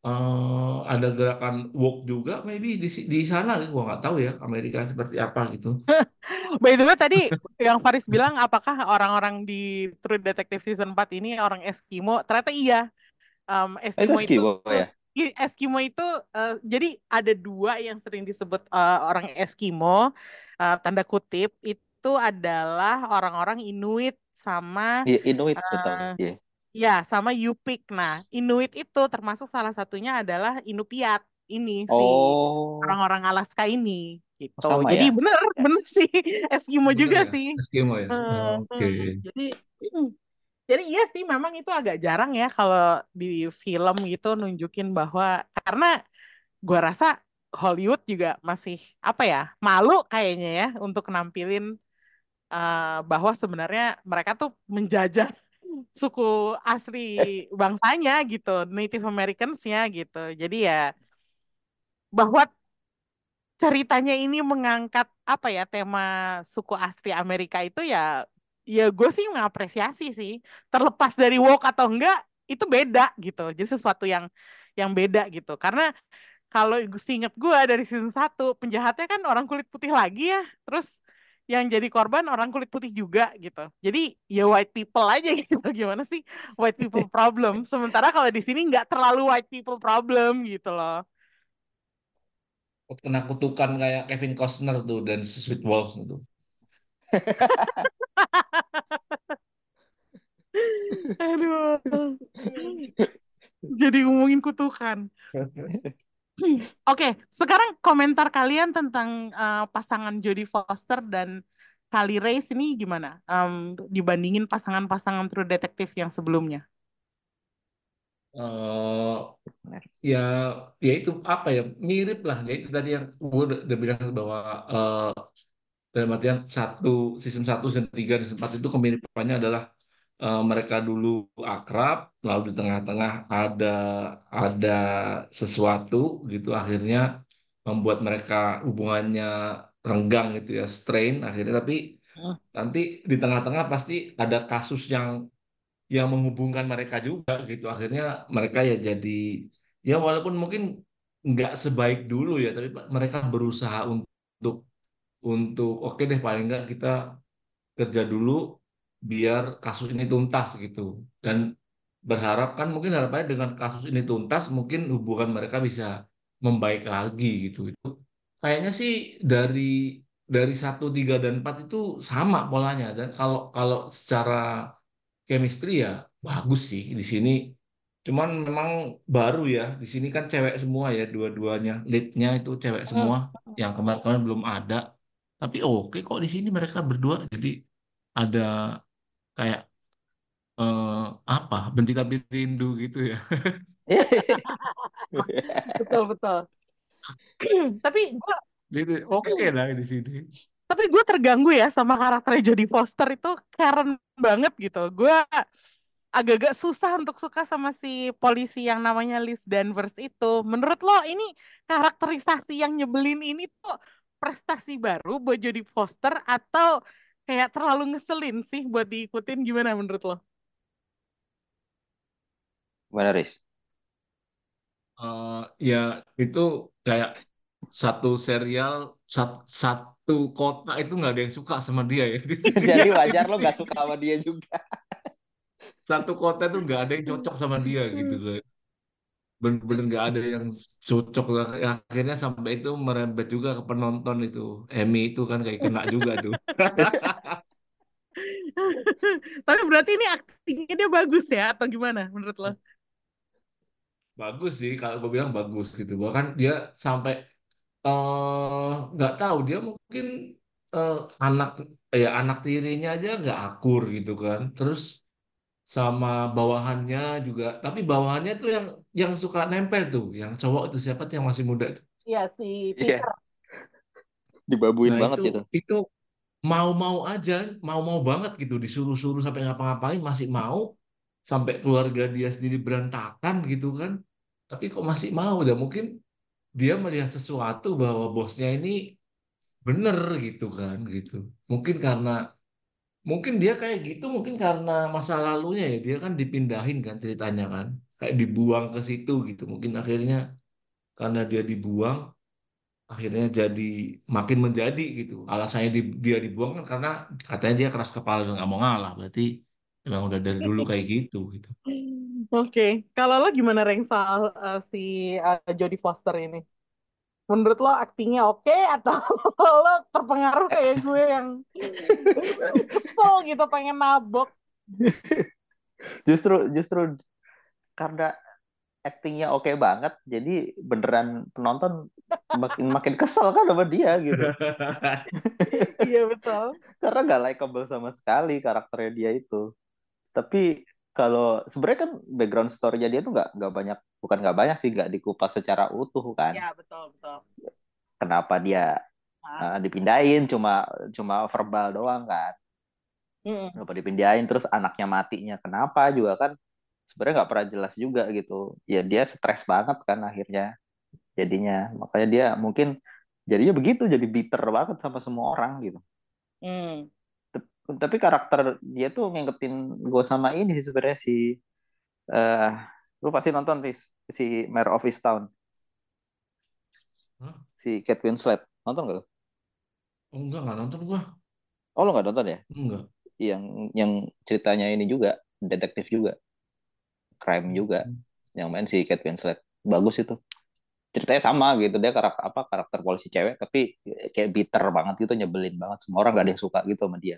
eh, ada gerakan woke juga maybe di di sana gua nggak tahu ya Amerika seperti apa gitu By the way tadi yang Faris bilang apakah orang-orang di True Detective season 4 ini orang Eskimo? Ternyata iya. Um, itu Eskimo itu Eskimo ya? I- Eskimo itu eh, jadi ada dua yang sering disebut eh, orang Eskimo eh, tanda kutip itu adalah orang-orang Inuit sama Iya, Inuit betul. eh, Iya. ya sama Yupik. Nah, Inuit itu termasuk salah satunya adalah Inupiat ini si Oh, orang-orang Alaska ini oh, gitu. sama Jadi ya? bener bener sih Eskimo bener juga ya sih. Eskimo ya Eh, oke eh, Jadi hmm. Jadi iya sih memang itu agak jarang ya kalau di film gitu nunjukin bahwa karena gua rasa Hollywood juga masih apa ya malu kayaknya ya untuk nampilin eh, bahwa sebenarnya mereka tuh menjajah suku asli bangsanya gitu, Native Americans-nya gitu. Jadi ya bahwa ceritanya ini mengangkat apa ya tema suku asli Amerika itu ya ya gue sih mengapresiasi sih. Terlepas dari woke atau enggak itu beda gitu. Jadi sesuatu yang yang beda gitu. Karena kalau inget gue dari season 1 penjahatnya kan orang kulit putih lagi ya. Terus yang jadi korban orang kulit putih juga gitu. Jadi ya white people aja gitu. Gimana sih white people problem? Sementara kalau di sini nggak terlalu white people problem gitu loh. Kena kutukan kayak Kevin Costner tuh dan Sweet Wolf itu Aduh. Jadi ngomongin kutukan. Oke, sekarang komentar kalian tentang eh, pasangan Jodie Foster dan Kali Reis ini gimana? Em, dibandingin pasangan-pasangan True Detective yang sebelumnya. eh ya ya itu apa ya mirip lah ya itu tadi yang gue udah, udah bilang bahwa eh, dalam artian satu season 1, season 3, dan season 4 itu kemiripannya adalah eh, mereka dulu akrab lalu di tengah-tengah ada ada sesuatu gitu akhirnya membuat mereka hubungannya renggang gitu ya strain akhirnya tapi Hmm. nanti di tengah-tengah pasti ada kasus yang yang menghubungkan mereka juga gitu akhirnya mereka ya jadi ya walaupun mungkin nggak sebaik dulu ya tapi mereka berusaha untuk untuk oke deh paling nggak kita kerja dulu biar kasus ini tuntas gitu. Dan berharap kan mungkin harapannya dengan kasus ini tuntas mungkin hubungan mereka bisa membaik lagi gitu. Itu kayaknya sih dari dari satu tiga dan empat itu sama polanya. Dan kalau kalau secara chemistry ya bagus sih di sini. Cuman memang baru ya di sini kan cewek semua ya dua-duanya. Leadnya itu cewek Hmm. semua. Yang kemarin-kemarin belum ada tapi oke kok di sini mereka berdua jadi ada kayak eh, apa benci tapi rindu gitu ya Betul betul. Tapi gitu oke lah di sini tapi gue terganggu ya sama karakter Jodie Foster itu keren banget gitu. Gue agak-agak susah untuk suka sama si polisi yang namanya Liz Danvers itu. Menurut lo ini karakterisasi yang nyebelin ini tuh prestasi baru buat Jodie Foster atau kayak terlalu ngeselin sih buat diikutin gimana menurut lo? Gimana, Riz? Eh, ya itu kayak satu serial sat- satu kota itu nggak ada yang suka sama dia ya di Jadi wajar lo sih gak suka sama dia juga. satu kota itu nggak ada yang cocok sama dia gitu kan bener-bener nggak ada yang cocok lah. akhirnya sampai itu merembet juga ke penonton itu Emmy itu kan kayak kena juga tuh Tapi berarti ini aktingnya dia bagus ya atau gimana menurut lo? bagus sih kalau gue bilang bagus gitu bahkan dia sampai eh, nggak tahu dia mungkin eh, anak ya anak tirinya aja nggak akur gitu kan terus sama bawahannya juga tapi bawahannya tuh yang yang suka nempel tuh yang cowok itu siapa tuh yang masih muda tuh? Iya si Iya, Peter. dibabuin nah banget itu gitu. itu mau-mau aja mau-mau banget gitu disuruh-suruh sampai ngapa-ngapain masih mau sampai keluarga dia sendiri berantakan gitu kan. Tapi kok masih mau? Ya mungkin dia melihat sesuatu bahwa bosnya ini bener gitu kan gitu. Mungkin karena mungkin dia kayak gitu mungkin karena masa lalunya ya. Dia kan dipindahin kan ceritanya kan kayak dibuang ke situ gitu mungkin akhirnya karena dia dibuang akhirnya jadi makin menjadi gitu alasannya di- dia dibuang kan karena katanya dia keras kepala dan nggak mau ngalah berarti emang udah dari dulu kayak gitu gitu Oke, kalau lo gimana Reng soal eh, si eh, Jodie Foster ini? Menurut lo aktingnya oke atau lo terpengaruh kayak gue yang kesel gitu pengen nabok? Justru justru karena actingnya oke banget, jadi beneran penonton makin makin kesel kan sama dia gitu. Iya betul. Karena nggak likable sama sekali karakternya dia itu. Tapi kalau sebenarnya kan background story-nya dia tuh nggak nggak banyak, bukan nggak banyak sih, nggak dikupas secara utuh kan. Ya betul betul. Kenapa dia Hah? uh, dipindahin cuma cuma verbal doang kan. Mm-mm. Kenapa dipindahin terus anaknya matinya kenapa juga kan sebenarnya nggak pernah jelas juga gitu. Ya dia stres banget kan akhirnya jadinya. Makanya dia mungkin jadinya begitu jadi bitter banget sama semua orang gitu. Mm. Tapi karakter dia tuh ngingetin gue sama ini sih sebenarnya si eh lu pasti nonton si Mayor of Easttown, Hah? si Kate Winslet. Nonton gak lu? oh enggak nggak nonton gua Oh lu nggak nonton ya? enggak Yang yang ceritanya ini juga detektif juga, crime juga. Yang main si Kate Winslet. Bagus itu. Ceritanya sama gitu dia karakter apa karakter polisi cewek tapi kayak bitter banget gitu nyebelin banget semua orang gak ada yang suka gitu sama dia.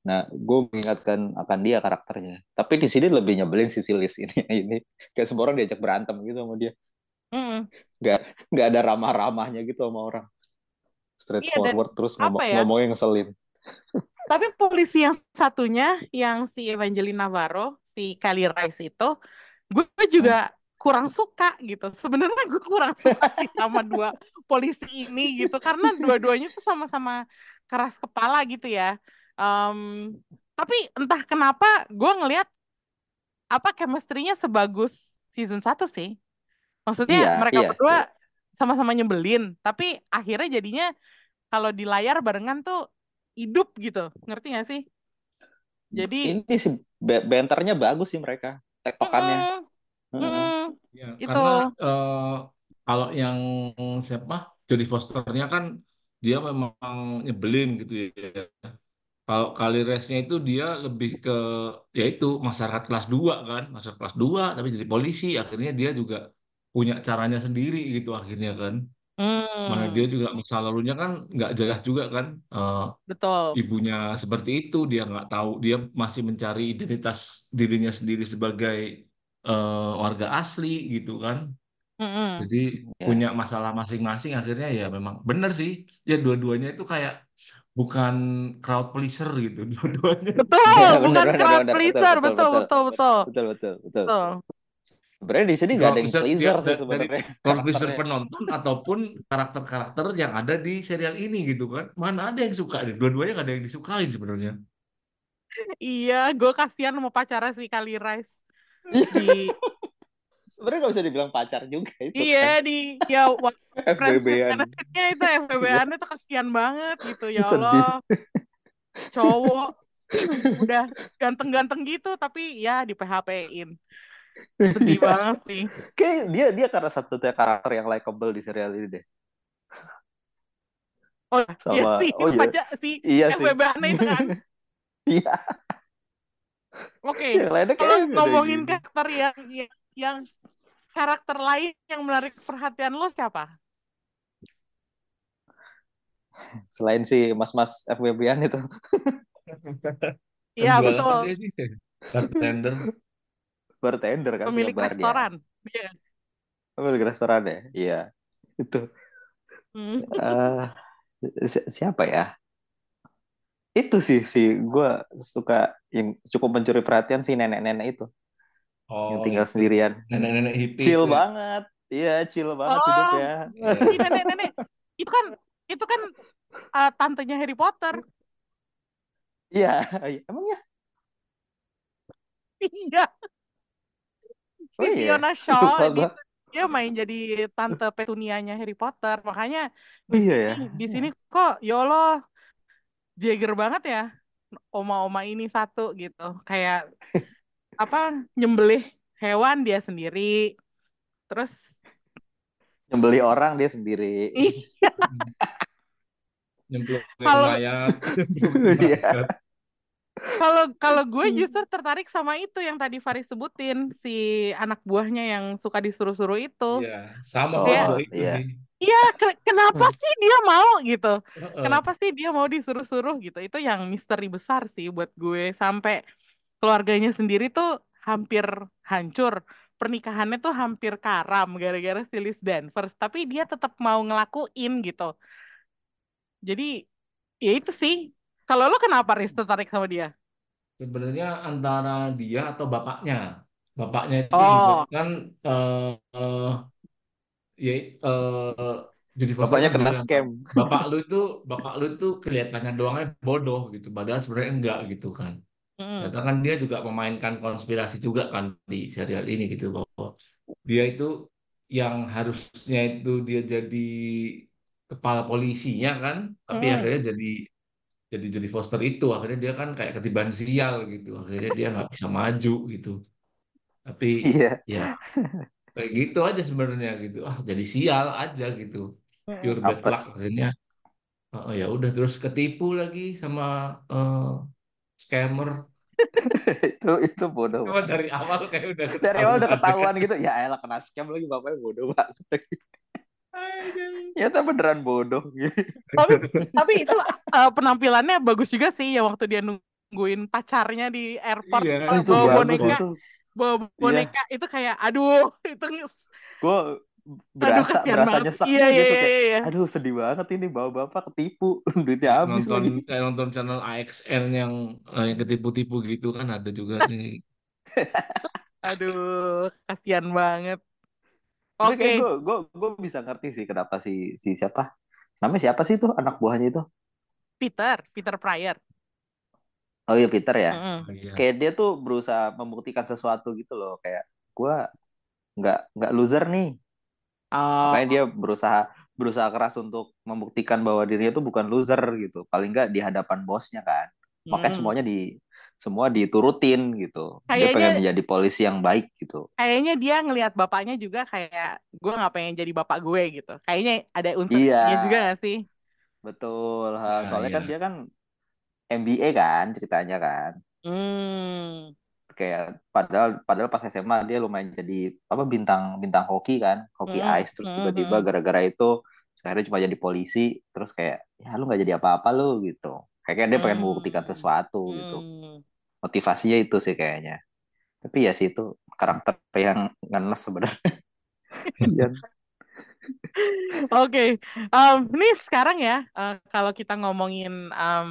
Nah, gue mengingatkan akan dia karakternya. Tapi di sini lebih nyebelin si Silis ini ini kayak semua orang diajak berantem gitu sama dia. Mm-mm. Nggak nggak ada ramah-ramahnya gitu sama orang. Iya Straightforward terus ngomong ya? ngomongnya ngeselin. Tapi polisi yang satunya, yang si Evangelina Navarro, si Kali Rice itu, gue Hmm. juga kurang suka gitu. Sebenarnya gue kurang suka sih sama dua polisi ini gitu, karena dua-duanya tuh sama-sama keras kepala gitu ya. Em, tapi entah kenapa gue ngelihat apa chemistry-nya sebagus season 1 sih. Maksudnya Iya, mereka iya. berdua sama-sama nyebelin, tapi akhirnya jadinya kalau di layar barengan tuh hidup gitu. Ngerti gak sih? Jadi Ini sih benternya bagus sih mereka. Tektokannya. mm, Heeh. mm, Ya, itu karena eh, kalau yang siapa Jodie Fosternya kan dia memang nyebelin gitu ya. Kalau kali resnya itu dia lebih ke yaitu masyarakat kelas 2 kan, masyarakat kelas 2 tapi jadi polisi akhirnya dia juga punya caranya sendiri gitu akhirnya kan. Mana hmm. dia juga masa lalunya kan nggak jelas juga kan, uh, Betul. ibunya seperti itu, dia nggak tahu, dia masih mencari identitas dirinya sendiri sebagai, uh, warga asli gitu kan. Mhm, Jadi ya. punya masalah masing-masing akhirnya ya memang benar sih, ya dua-duanya itu kayak bukan crowd pleaser gitu, dua-duanya. Betul, iya, bukan crowd pleaser, betul betul betul betul betul. betul betul betul. Betul. Sebenarnya di sini nggak ada yang pleaser sih sebenarnya crowd pleaser penonton ataupun karakter-karakter yang ada di serial ini gitu kan mana ada yang suka deh dua-duanya nggak ada yang disukain sebenarnya Iya, gue kasihan sama pacarnya si Kali Rice Iya. di Sebenarnya nggak bisa dibilang pacar juga itu iya kan. di ya FBB-an. benefitnya itu FBB-annya tuh kasihan banget gitu ya. Allah cowok udah ganteng-ganteng gitu tapi ya di PHP-in sedih Iya. banget sih Kayak dia dia karena satu-satunya karakter yang likable di serial ini deh. oh iya Sama sih oh iya. pacar si Iya sih. FBB-annya itu kan Iya, oke lainnya kalau ngomongin karakter yang yang, yang karakter lain yang menarik perhatian lo siapa? Selain si mas-mas FWB-an itu. Iya betul, bartender Bartender kan pemilik barnya. restoran. Iya. Pemilik restoran ya? Iya. Itu. Hmm. si- siapa ya? Itu sih si gue suka yang cukup mencuri perhatian si nenek-nenek itu yang oh tinggal itu sendirian. nenek-nenek hippie Chill itu ya. banget. Iya, chill banget Oh, hidupnya. Iya. si nenek-nenek itu kan itu kan uh, tantenya Harry Potter. Iya, iya. emang ya? Iya, si Oh iya. Fiona Shaw Lupa di, gua. dia main jadi tante petunianya Harry Potter. Makanya Oh di iya sini ya. di sini kok ya Allah Jagger banget ya oma-oma ini satu gitu. Kayak apa nyembelih hewan dia sendiri. Terus Nyembeli orang dia sendiri. iya Kalau- mayat Iya. Kalau kalau gue justru tertarik sama itu yang tadi Faris sebutin si anak buahnya yang suka disuruh-suruh itu. Iya, sama Oh, gua itu iya. sih. Iya, ke- kenapa sih dia mau gitu? Kenapa sih dia mau disuruh-suruh gitu? Itu yang misteri besar sih buat gue. Sampai keluarganya sendiri tuh hampir hancur. Pernikahannya tuh hampir karam gara-gara si Liz Danvers. Tapi dia tetap mau ngelakuin gitu. Jadi ya itu sih. Kalau lo kenapa Riz tertarik sama dia? Sebenarnya antara dia atau bapaknya. Bapaknya itu Oh. kan eh eh, ya eh Judy Foster Bapaknya kena bilang, scam. bapak lu itu bapak lu itu kelihatannya doangnya bodoh gitu padahal sebenarnya enggak gitu kan Mm. Ternyata kan dia juga memainkan konspirasi juga kan di serial ini gitu bahwa dia itu yang harusnya itu dia jadi kepala polisinya kan tapi Mm. akhirnya jadi jadi Jodie Foster itu akhirnya dia kan kayak ketiban sial gitu akhirnya dia nggak bisa maju gitu tapi Iya. ya kayak gitu aja sebenarnya gitu ah jadi sial aja gitu pure bad luck Apes. akhirnya oh ya udah terus ketipu lagi sama eh, scammer itu itu bodoh. cuma dari awal kayak udah Dari awal udah ketahuan. ketahuan gitu. Ya elah kena scam lagi bapaknya bodoh banget. Aduh. Ya tapi beneran bodoh. Tapi tapi itu uh, penampilannya bagus juga sih ya waktu dia nungguin pacarnya di airport Iya, bawa itu bawa boneka, itu. bawa boneka itu kayak aduh itu Gue aduh berasa kasihan berasa banget. nyesek Iya gitu iya kayak. iya iya. Aduh sedih banget ini bawa bapak ketipu duitnya habis nonton lagi. kayak nonton channel AXN yang eh, yang ketipu-tipu gitu kan ada juga nih Aduh kasihan banget. Tapi Oke. kayak gue gue gue bisa ngerti sih kenapa si si siapa namanya siapa sih itu anak buahnya itu? Peter, Peter Pryor. Oh iya Peter ya. Oh, iya. Kayak dia tuh berusaha membuktikan sesuatu gitu loh kayak gue nggak nggak loser nih. Oh, Makanya dia berusaha berusaha keras untuk membuktikan bahwa dirinya tuh bukan loser gitu. Paling nggak di hadapan bosnya kan. Makanya mm. semuanya di semua diturutin gitu. Dia Kayaknya- pengen menjadi polisi yang baik gitu. Kayaknya dia ngelihat bapaknya juga kayak gue nggak pengen jadi bapak gue gitu. Kayaknya ada unsur Iya. juga gak sih? Betul. ha. Iya, Soalnya kan iya. dia kan MBA kan ceritanya kan. Hmm. Kayak padahal padahal pas SMA dia lumayan jadi apa bintang bintang hoki kan, hoki Hmm, ice terus hmm, tiba-tiba hmm. gara-gara itu sekarang cuma jadi polisi terus kayak ya lu nggak jadi apa-apa lu gitu. Kayaknya dia pengen Hmm. membuktikan sesuatu gitu. Motivasinya itu sih kayaknya. Tapi ya sih itu karakter yang ngenes sebenarnya. Oke, Em, ini sekarang ya eh, kalau kita ngomongin em,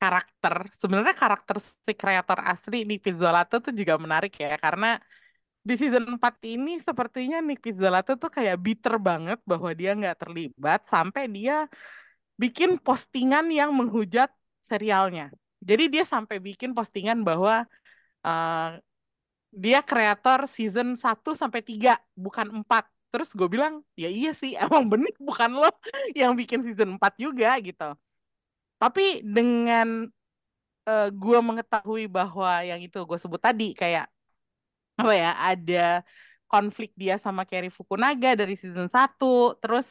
karakter, sebenarnya karakter si kreator asli Nick Pizzolatto tuh juga menarik ya karena di season 4 ini sepertinya Nick Pizzolatto tuh kayak bitter banget bahwa dia nggak terlibat sampai dia bikin postingan yang menghujat serialnya. Jadi dia sampai bikin postingan bahwa eh, dia kreator season 1 sampai 3, bukan 4. Terus gue bilang, ya iya sih, emang bener bukan lo yang bikin season 4 juga gitu. Tapi dengan eh, gue mengetahui bahwa yang itu gue sebut tadi kayak apa ya ada konflik dia sama Kerry Fukunaga dari season 1 terus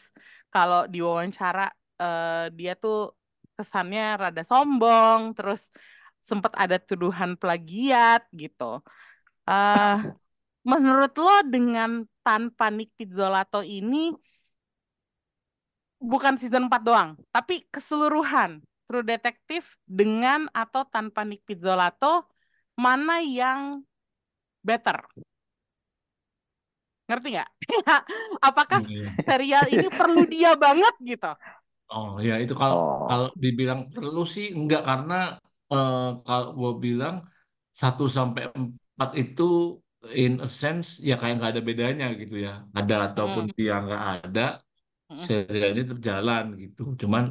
kalau diwawancara eh, dia tuh kesannya rada sombong terus sempat ada tuduhan plagiat gitu eh menurut lo dengan tanpa Nick Pizzolato ini bukan season 4 doang tapi keseluruhan True Detective dengan atau tanpa Nick Pizzolato mana yang better ngerti nggak? Apakah Iya. serial ini perlu dia banget gitu? Oh ya itu kalau Oh. kalau dibilang perlu sih enggak karena eh, kalau gue bilang 1 sampai 4 itu in a sense ya kayak nggak ada bedanya gitu ya. Ada ataupun Mm, dia nggak ada mm. serial ini terjalan gitu. Cuman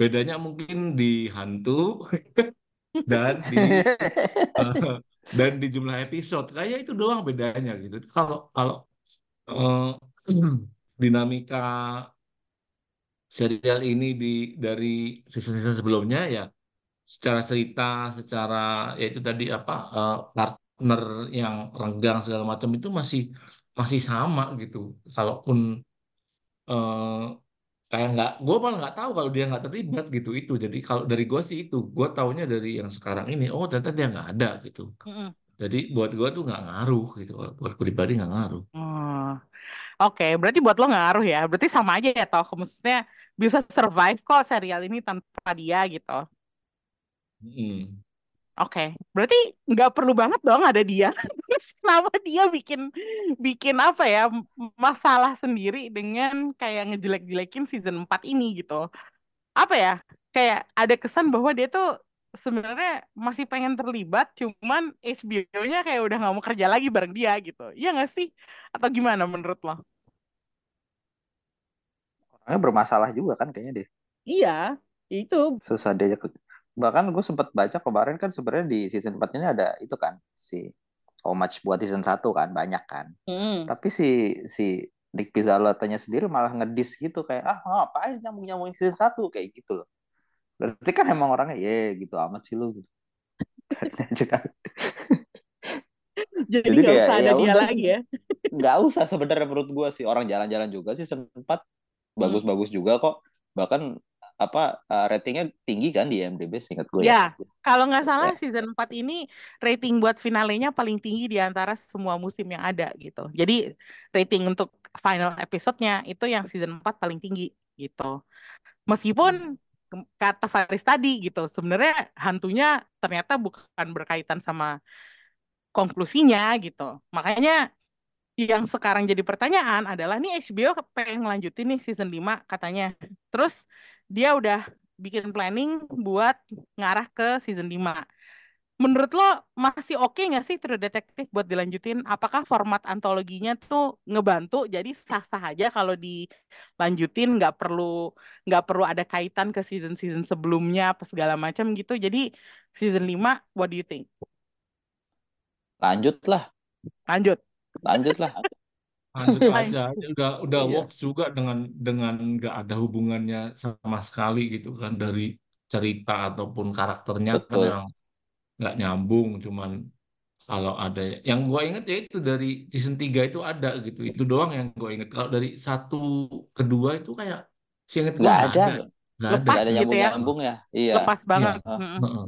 bedanya mungkin di hantu dan di eh, dan di jumlah episode. Kayak itu doang bedanya gitu. Kalau kalau eh, dinamika serial ini di dari season-season sebelumnya ya secara cerita, secara ya itu tadi apa eh, partner yang renggang segala macam itu masih masih sama gitu. Kalaupun eh, kayak nggak, gue malah nggak tahu kalau dia nggak terlibat gitu itu. Jadi kalau dari gue sih itu, gue taunya dari yang sekarang ini, oh ternyata dia nggak ada gitu. Mm-mm. Jadi buat gue tuh nggak ngaruh gitu. Buat gue pribadi nggak ngaruh. Oh, Oke, berarti buat lo ngaruh ya? Berarti sama aja ya toh, maksudnya bisa survive kok serial ini tanpa dia gitu. Hmm. Oke, berarti nggak perlu banget dong ada dia. Terus kenapa dia bikin bikin apa ya masalah sendiri dengan kayak ngejelek-jelekin season 4 ini gitu. Apa ya? Kayak ada kesan bahwa dia tuh sebenarnya masih pengen terlibat, cuman HBO-nya kayak udah nggak mau kerja lagi bareng dia gitu. Iya nggak sih? Atau gimana menurut lo? Orangnya bermasalah juga kan kayaknya deh. Iya, itu. Susah diajak. Bahkan gue sempat baca kemarin kan sebenarnya di season 4 ini ada itu kan si homage buat season 1 kan banyak kan. Mm. Tapi si si Nick Pizzolatonya sendiri malah ngedis gitu kayak ah ngapain nyambung-nyambungin season 1 kayak gitu loh. Berarti kan emang orangnya ye gitu amat sih lu. Jadi Jadi nggak kayak usah ada ya dia udah lagi ya. nggak usah sebenarnya menurut gua sih orang jalan-jalan juga sih sempat. Bagus-bagus juga kok bahkan apa uh, ratingnya tinggi kan di IMDb seingat gue Ya, kalau nggak salah Ya. season 4 ini rating buat finalenya paling tinggi di antara semua musim yang ada gitu. Jadi rating untuk final episode-nya itu yang season 4 paling tinggi gitu. Meskipun kata Faris tadi gitu, sebenarnya hantunya ternyata bukan berkaitan sama konklusinya gitu. Makanya yang sekarang jadi pertanyaan adalah nih HBO pengen ngelanjutin nih season 5 katanya. Terus dia udah bikin planning buat ngarah ke season 5. Menurut lo masih oke nggak sih True Detective buat dilanjutin? Apakah format antologinya tuh ngebantu? Jadi sah-sah aja kalau dilanjutin nggak perlu nggak perlu ada kaitan ke season-season sebelumnya apa segala macam gitu. Jadi season 5 what do you think? lanjut lah Lanjut. Lanjut lah Lanjut aja, udah udah Iya. works juga dengan dengan nggak ada hubungannya sama sekali gitu kan dari cerita ataupun karakternya kan Betul. yang nggak nyambung, cuman kalau ada yang gue inget ya itu dari season 3 itu ada gitu, itu doang yang gue inget. Kalau dari satu kedua itu kayak seinget gue nggak nggak ada ada, nggak ada. Lepas ada gitu nyambung ya. nyambung ya iya Lepas Iya, banget. Ah. Mm-mm. heeh.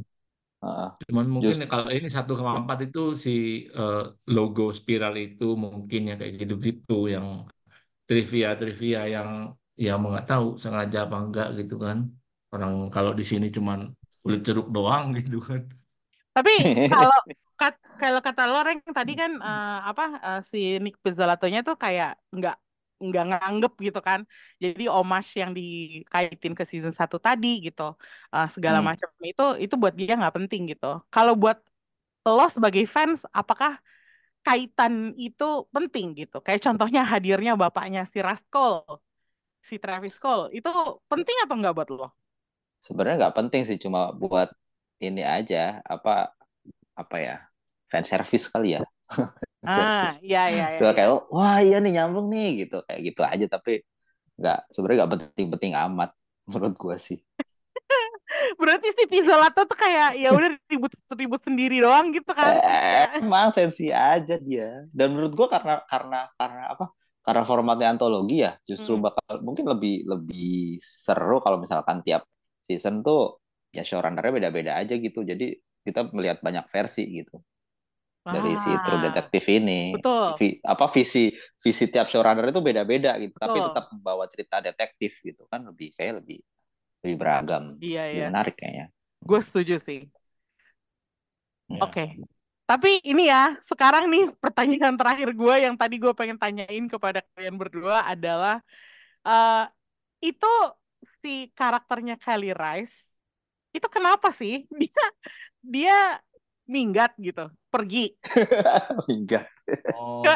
Heeh. Cuman mungkin Just- kalau ini satu sama empat itu si eh, logo spiral itu mungkin ya kayak gitu-gitu yang trivia-trivia yang ya mau nggak tahu sengaja apa enggak gitu kan. Orang kalau di sini cuman kulit jeruk doang gitu kan. Tapi kalau kat- kalau kata Loreng tadi kan eh, apa eh, si Nick Pizzolatonya tuh kayak nggak nggak nganggep gitu kan. Jadi homage yang dikaitin ke season 1 tadi gitu. Eh, segala Hmm. macam itu itu buat dia nggak penting gitu. Kalau buat lo sebagai fans apakah kaitan itu penting gitu? Kayak contohnya hadirnya bapaknya si Raskol, si Travis Cole. Itu penting atau nggak buat lo? sebenarnya nggak penting sih cuma buat ini aja apa apa ya fan service kali ya Ah, iya iya iya. Iya. kayak wah iya nih nyambung nih gitu kayak gitu aja tapi nggak sebenarnya nggak penting-penting amat menurut gua sih Berarti si Pizzolato tuh kayak ya udah ribut-ribut sendiri doang gitu kan. Eh, emang sensi aja dia dan menurut gua karena karena karena apa karena formatnya antologi ya justru Hmm. bakal mungkin lebih lebih seru kalau misalkan tiap season tuh ya showrunnernya beda-beda aja gitu jadi kita melihat banyak versi gitu dari si True ah, Detective ini betul, Vi- apa visi visi tiap showrunner itu beda-beda gitu tapi betul. tetap membawa cerita detektif gitu kan lebih kayak lebih lebih beragam Iya lebih iya. menarik kayaknya Gue setuju sih. ya Oke. Tapi ini ya, sekarang nih pertanyaan terakhir gue yang tadi gue pengen tanyain kepada kalian berdua adalah eh itu si karakternya Kelly Rice itu kenapa sih dia dia minggat gitu, pergi hingga Oh, ke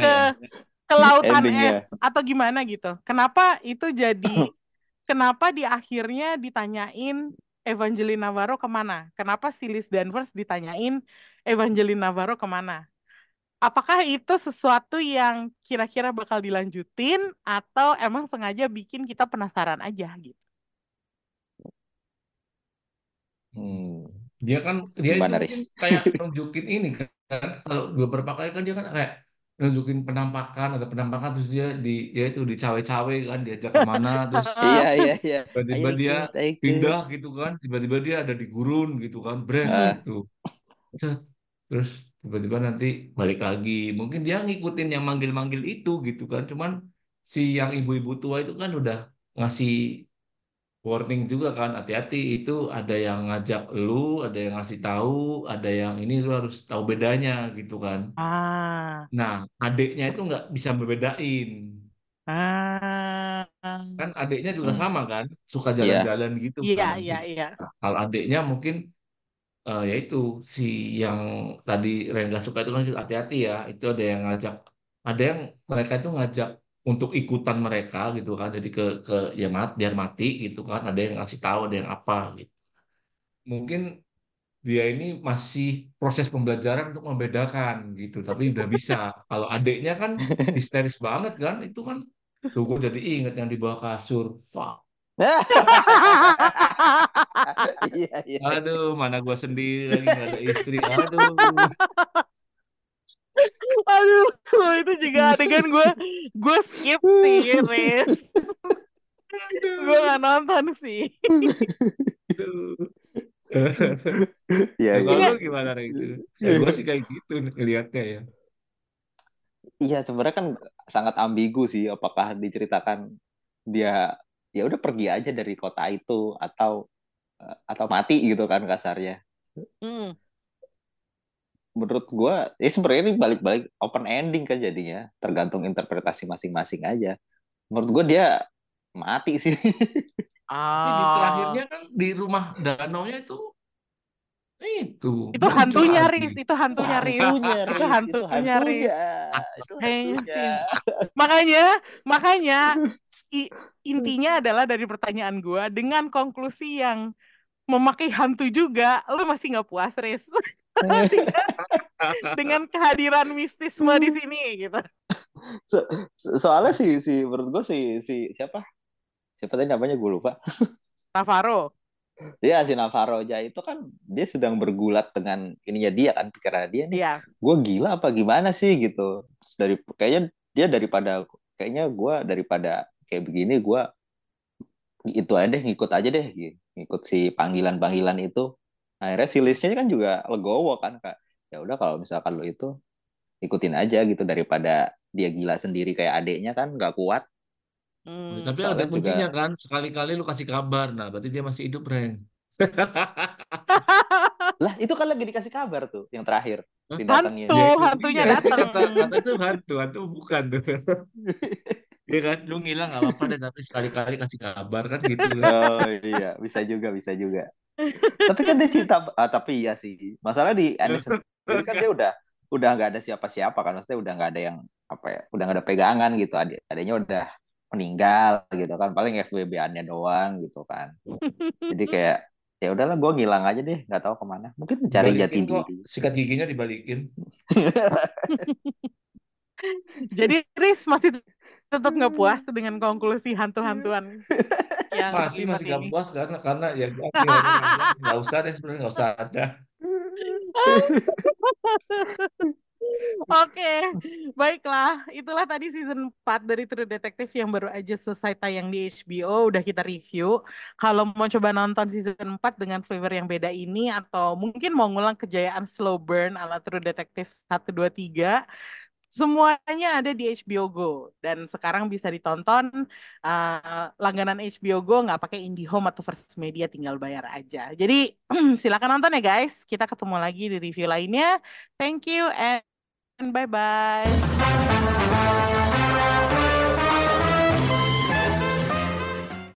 ke ya. ke lautan endingnya es atau gimana gitu. Kenapa itu jadi kenapa di akhirnya ditanyain Evangeline Navarro ke mana? Kenapa si Liz Danvers ditanyain Evangeline Navarro ke mana? Apakah itu sesuatu yang kira-kira bakal dilanjutin atau emang sengaja bikin kita penasaran aja gitu? hmm. Dia kan dia itu gimana Riz kayak nunjukin ini kan kalau beberapa kali kan dia kan kayak nunjukin penampakan ada penampakan terus dia di ya itu di cawe-cawe kan diajak ke mana terus iya iya iya. tiba-tiba dia pindah gitu kan tiba-tiba dia ada di gurun gitu kan brand Ah, gitu. Terus tiba-tiba nanti balik lagi. Mungkin dia ngikutin yang manggil-manggil itu gitu kan cuman si yang ibu-ibu tua itu kan udah ngasih warning juga kan hati-hati itu ada yang ngajak lu ada yang ngasih tahu ada yang ini lu harus tahu bedanya gitu kan. Ah, nah adiknya itu nggak bisa membedain. Ah, kan adiknya juga hmm. sama kan suka iya. jalan-jalan gitu iya kan. iya iya. Nah, kalau adiknya mungkin eh, ya itu si yang tadi Rengga suka itu kan hati-hati ya itu ada yang ngajak ada yang mereka itu ngajak untuk ikutan mereka gitu kan. Jadi ke ke ya mat biar mati gitu kan. Ada yang ngasih tahu ada yang apa gitu. Mungkin dia ini masih proses pembelajaran untuk membedakan gitu. Tapi udah bisa. Kalau adiknya kan histeris banget kan. Itu kan tuh gue jadi inget yang di bawah kasur. Fuck. Iya iya. Aduh mana gue sendiri lagi nggak ada istri. Aduh Aduh, itu juga adegan gue gue skip sih, Riz. Gue nggak nonton sih. iya iya kalau Ini lu gimana itu? Ya gue sih kayak gitu ngelihatnya ya. iya sebenarnya kan sangat ambigu sih apakah diceritakan dia ya udah pergi aja dari kota itu atau eh, atau mati gitu kan kasarnya Hmm. Menurut gua ya sebenarnya ini balik-balik open ending kan jadinya tergantung interpretasi masing-masing aja menurut gua dia mati sih Tapi di Ah, terakhirnya kan di rumah danaunya itu itu itu muncul hantunya, lagi. Riz. Itu hantunya, Riz. hantunya Itu Riz itu hantunya, Riz. itu Kayaknya hantunya sih. Makanya, makanya i- intinya adalah dari pertanyaan gue dengan konklusi yang memakai hantu juga, lu masih nggak puas, Riz. Dengan, dengan kehadiran mistisme di sini gitu. So- so- soalnya si si menurut gua si si siapa siapa tadi namanya gue lupa Navarro. Iya si Navarro aja itu kan dia sedang bergulat dengan ininya dia kan pikiran dia nih Iya. gue gila apa gimana sih gitu dari kayaknya dia daripada kayaknya gue daripada kayak begini gue itu aja deh ngikut aja deh gitu. ngikut si panggilan panggilan itu akhirnya si listnya kan juga legowo kan kak ya udah kalau misalkan lo itu ikutin aja gitu daripada dia gila sendiri kayak adeknya kan nggak kuat Hmm. Tapi soalnya ada kuncinya juga kan, sekali-kali lu kasih kabar. Nah, berarti dia masih hidup, Reng. lah itu kan lagi dikasih kabar tuh yang terakhir Hantu, Ya hantunya dia. datang. Kata, kata itu hantu, hantu bukan tuh. Iya kan, lu ngilang gak apa-apa deh, tapi sekali-kali kasih kabar kan gitu. Oh iya, bisa juga, bisa juga. Tapi kan dia cinta, ah, tapi iya sih. Masalah di sendiri kan dia udah udah nggak ada siapa-siapa kan, maksudnya udah nggak ada yang apa ya, udah nggak ada pegangan gitu. Adik adiknya udah meninggal gitu kan, paling FBB-annya doang gitu kan. Jadi kayak ya udahlah gue ngilang aja deh nggak tahu ke mana mungkin mencari jati diri sikat giginya dibalikin. Jadi Riz masih tetap nggak puas dengan konklusi hantu-hantuan yang Masih ribet masih gak ini. puas karena karena ya nggak usah deh sebenarnya nggak usah ada. Oke, baiklah. Itulah tadi season 4 dari True Detective yang baru aja selesai tayang di HBO. Udah kita review. Kalau mau coba nonton season 4 dengan flavor yang beda ini, atau mungkin mau ngulang kejayaan slow burn ala True Detective 1, 2, 3, semuanya ada di HBO Go. Dan sekarang bisa ditonton uh, langganan HBO Go nggak pakai IndiHome atau First Media, tinggal bayar aja. Jadi silakan nonton ya guys. Kita ketemu lagi di review lainnya. Thank you and bye bye.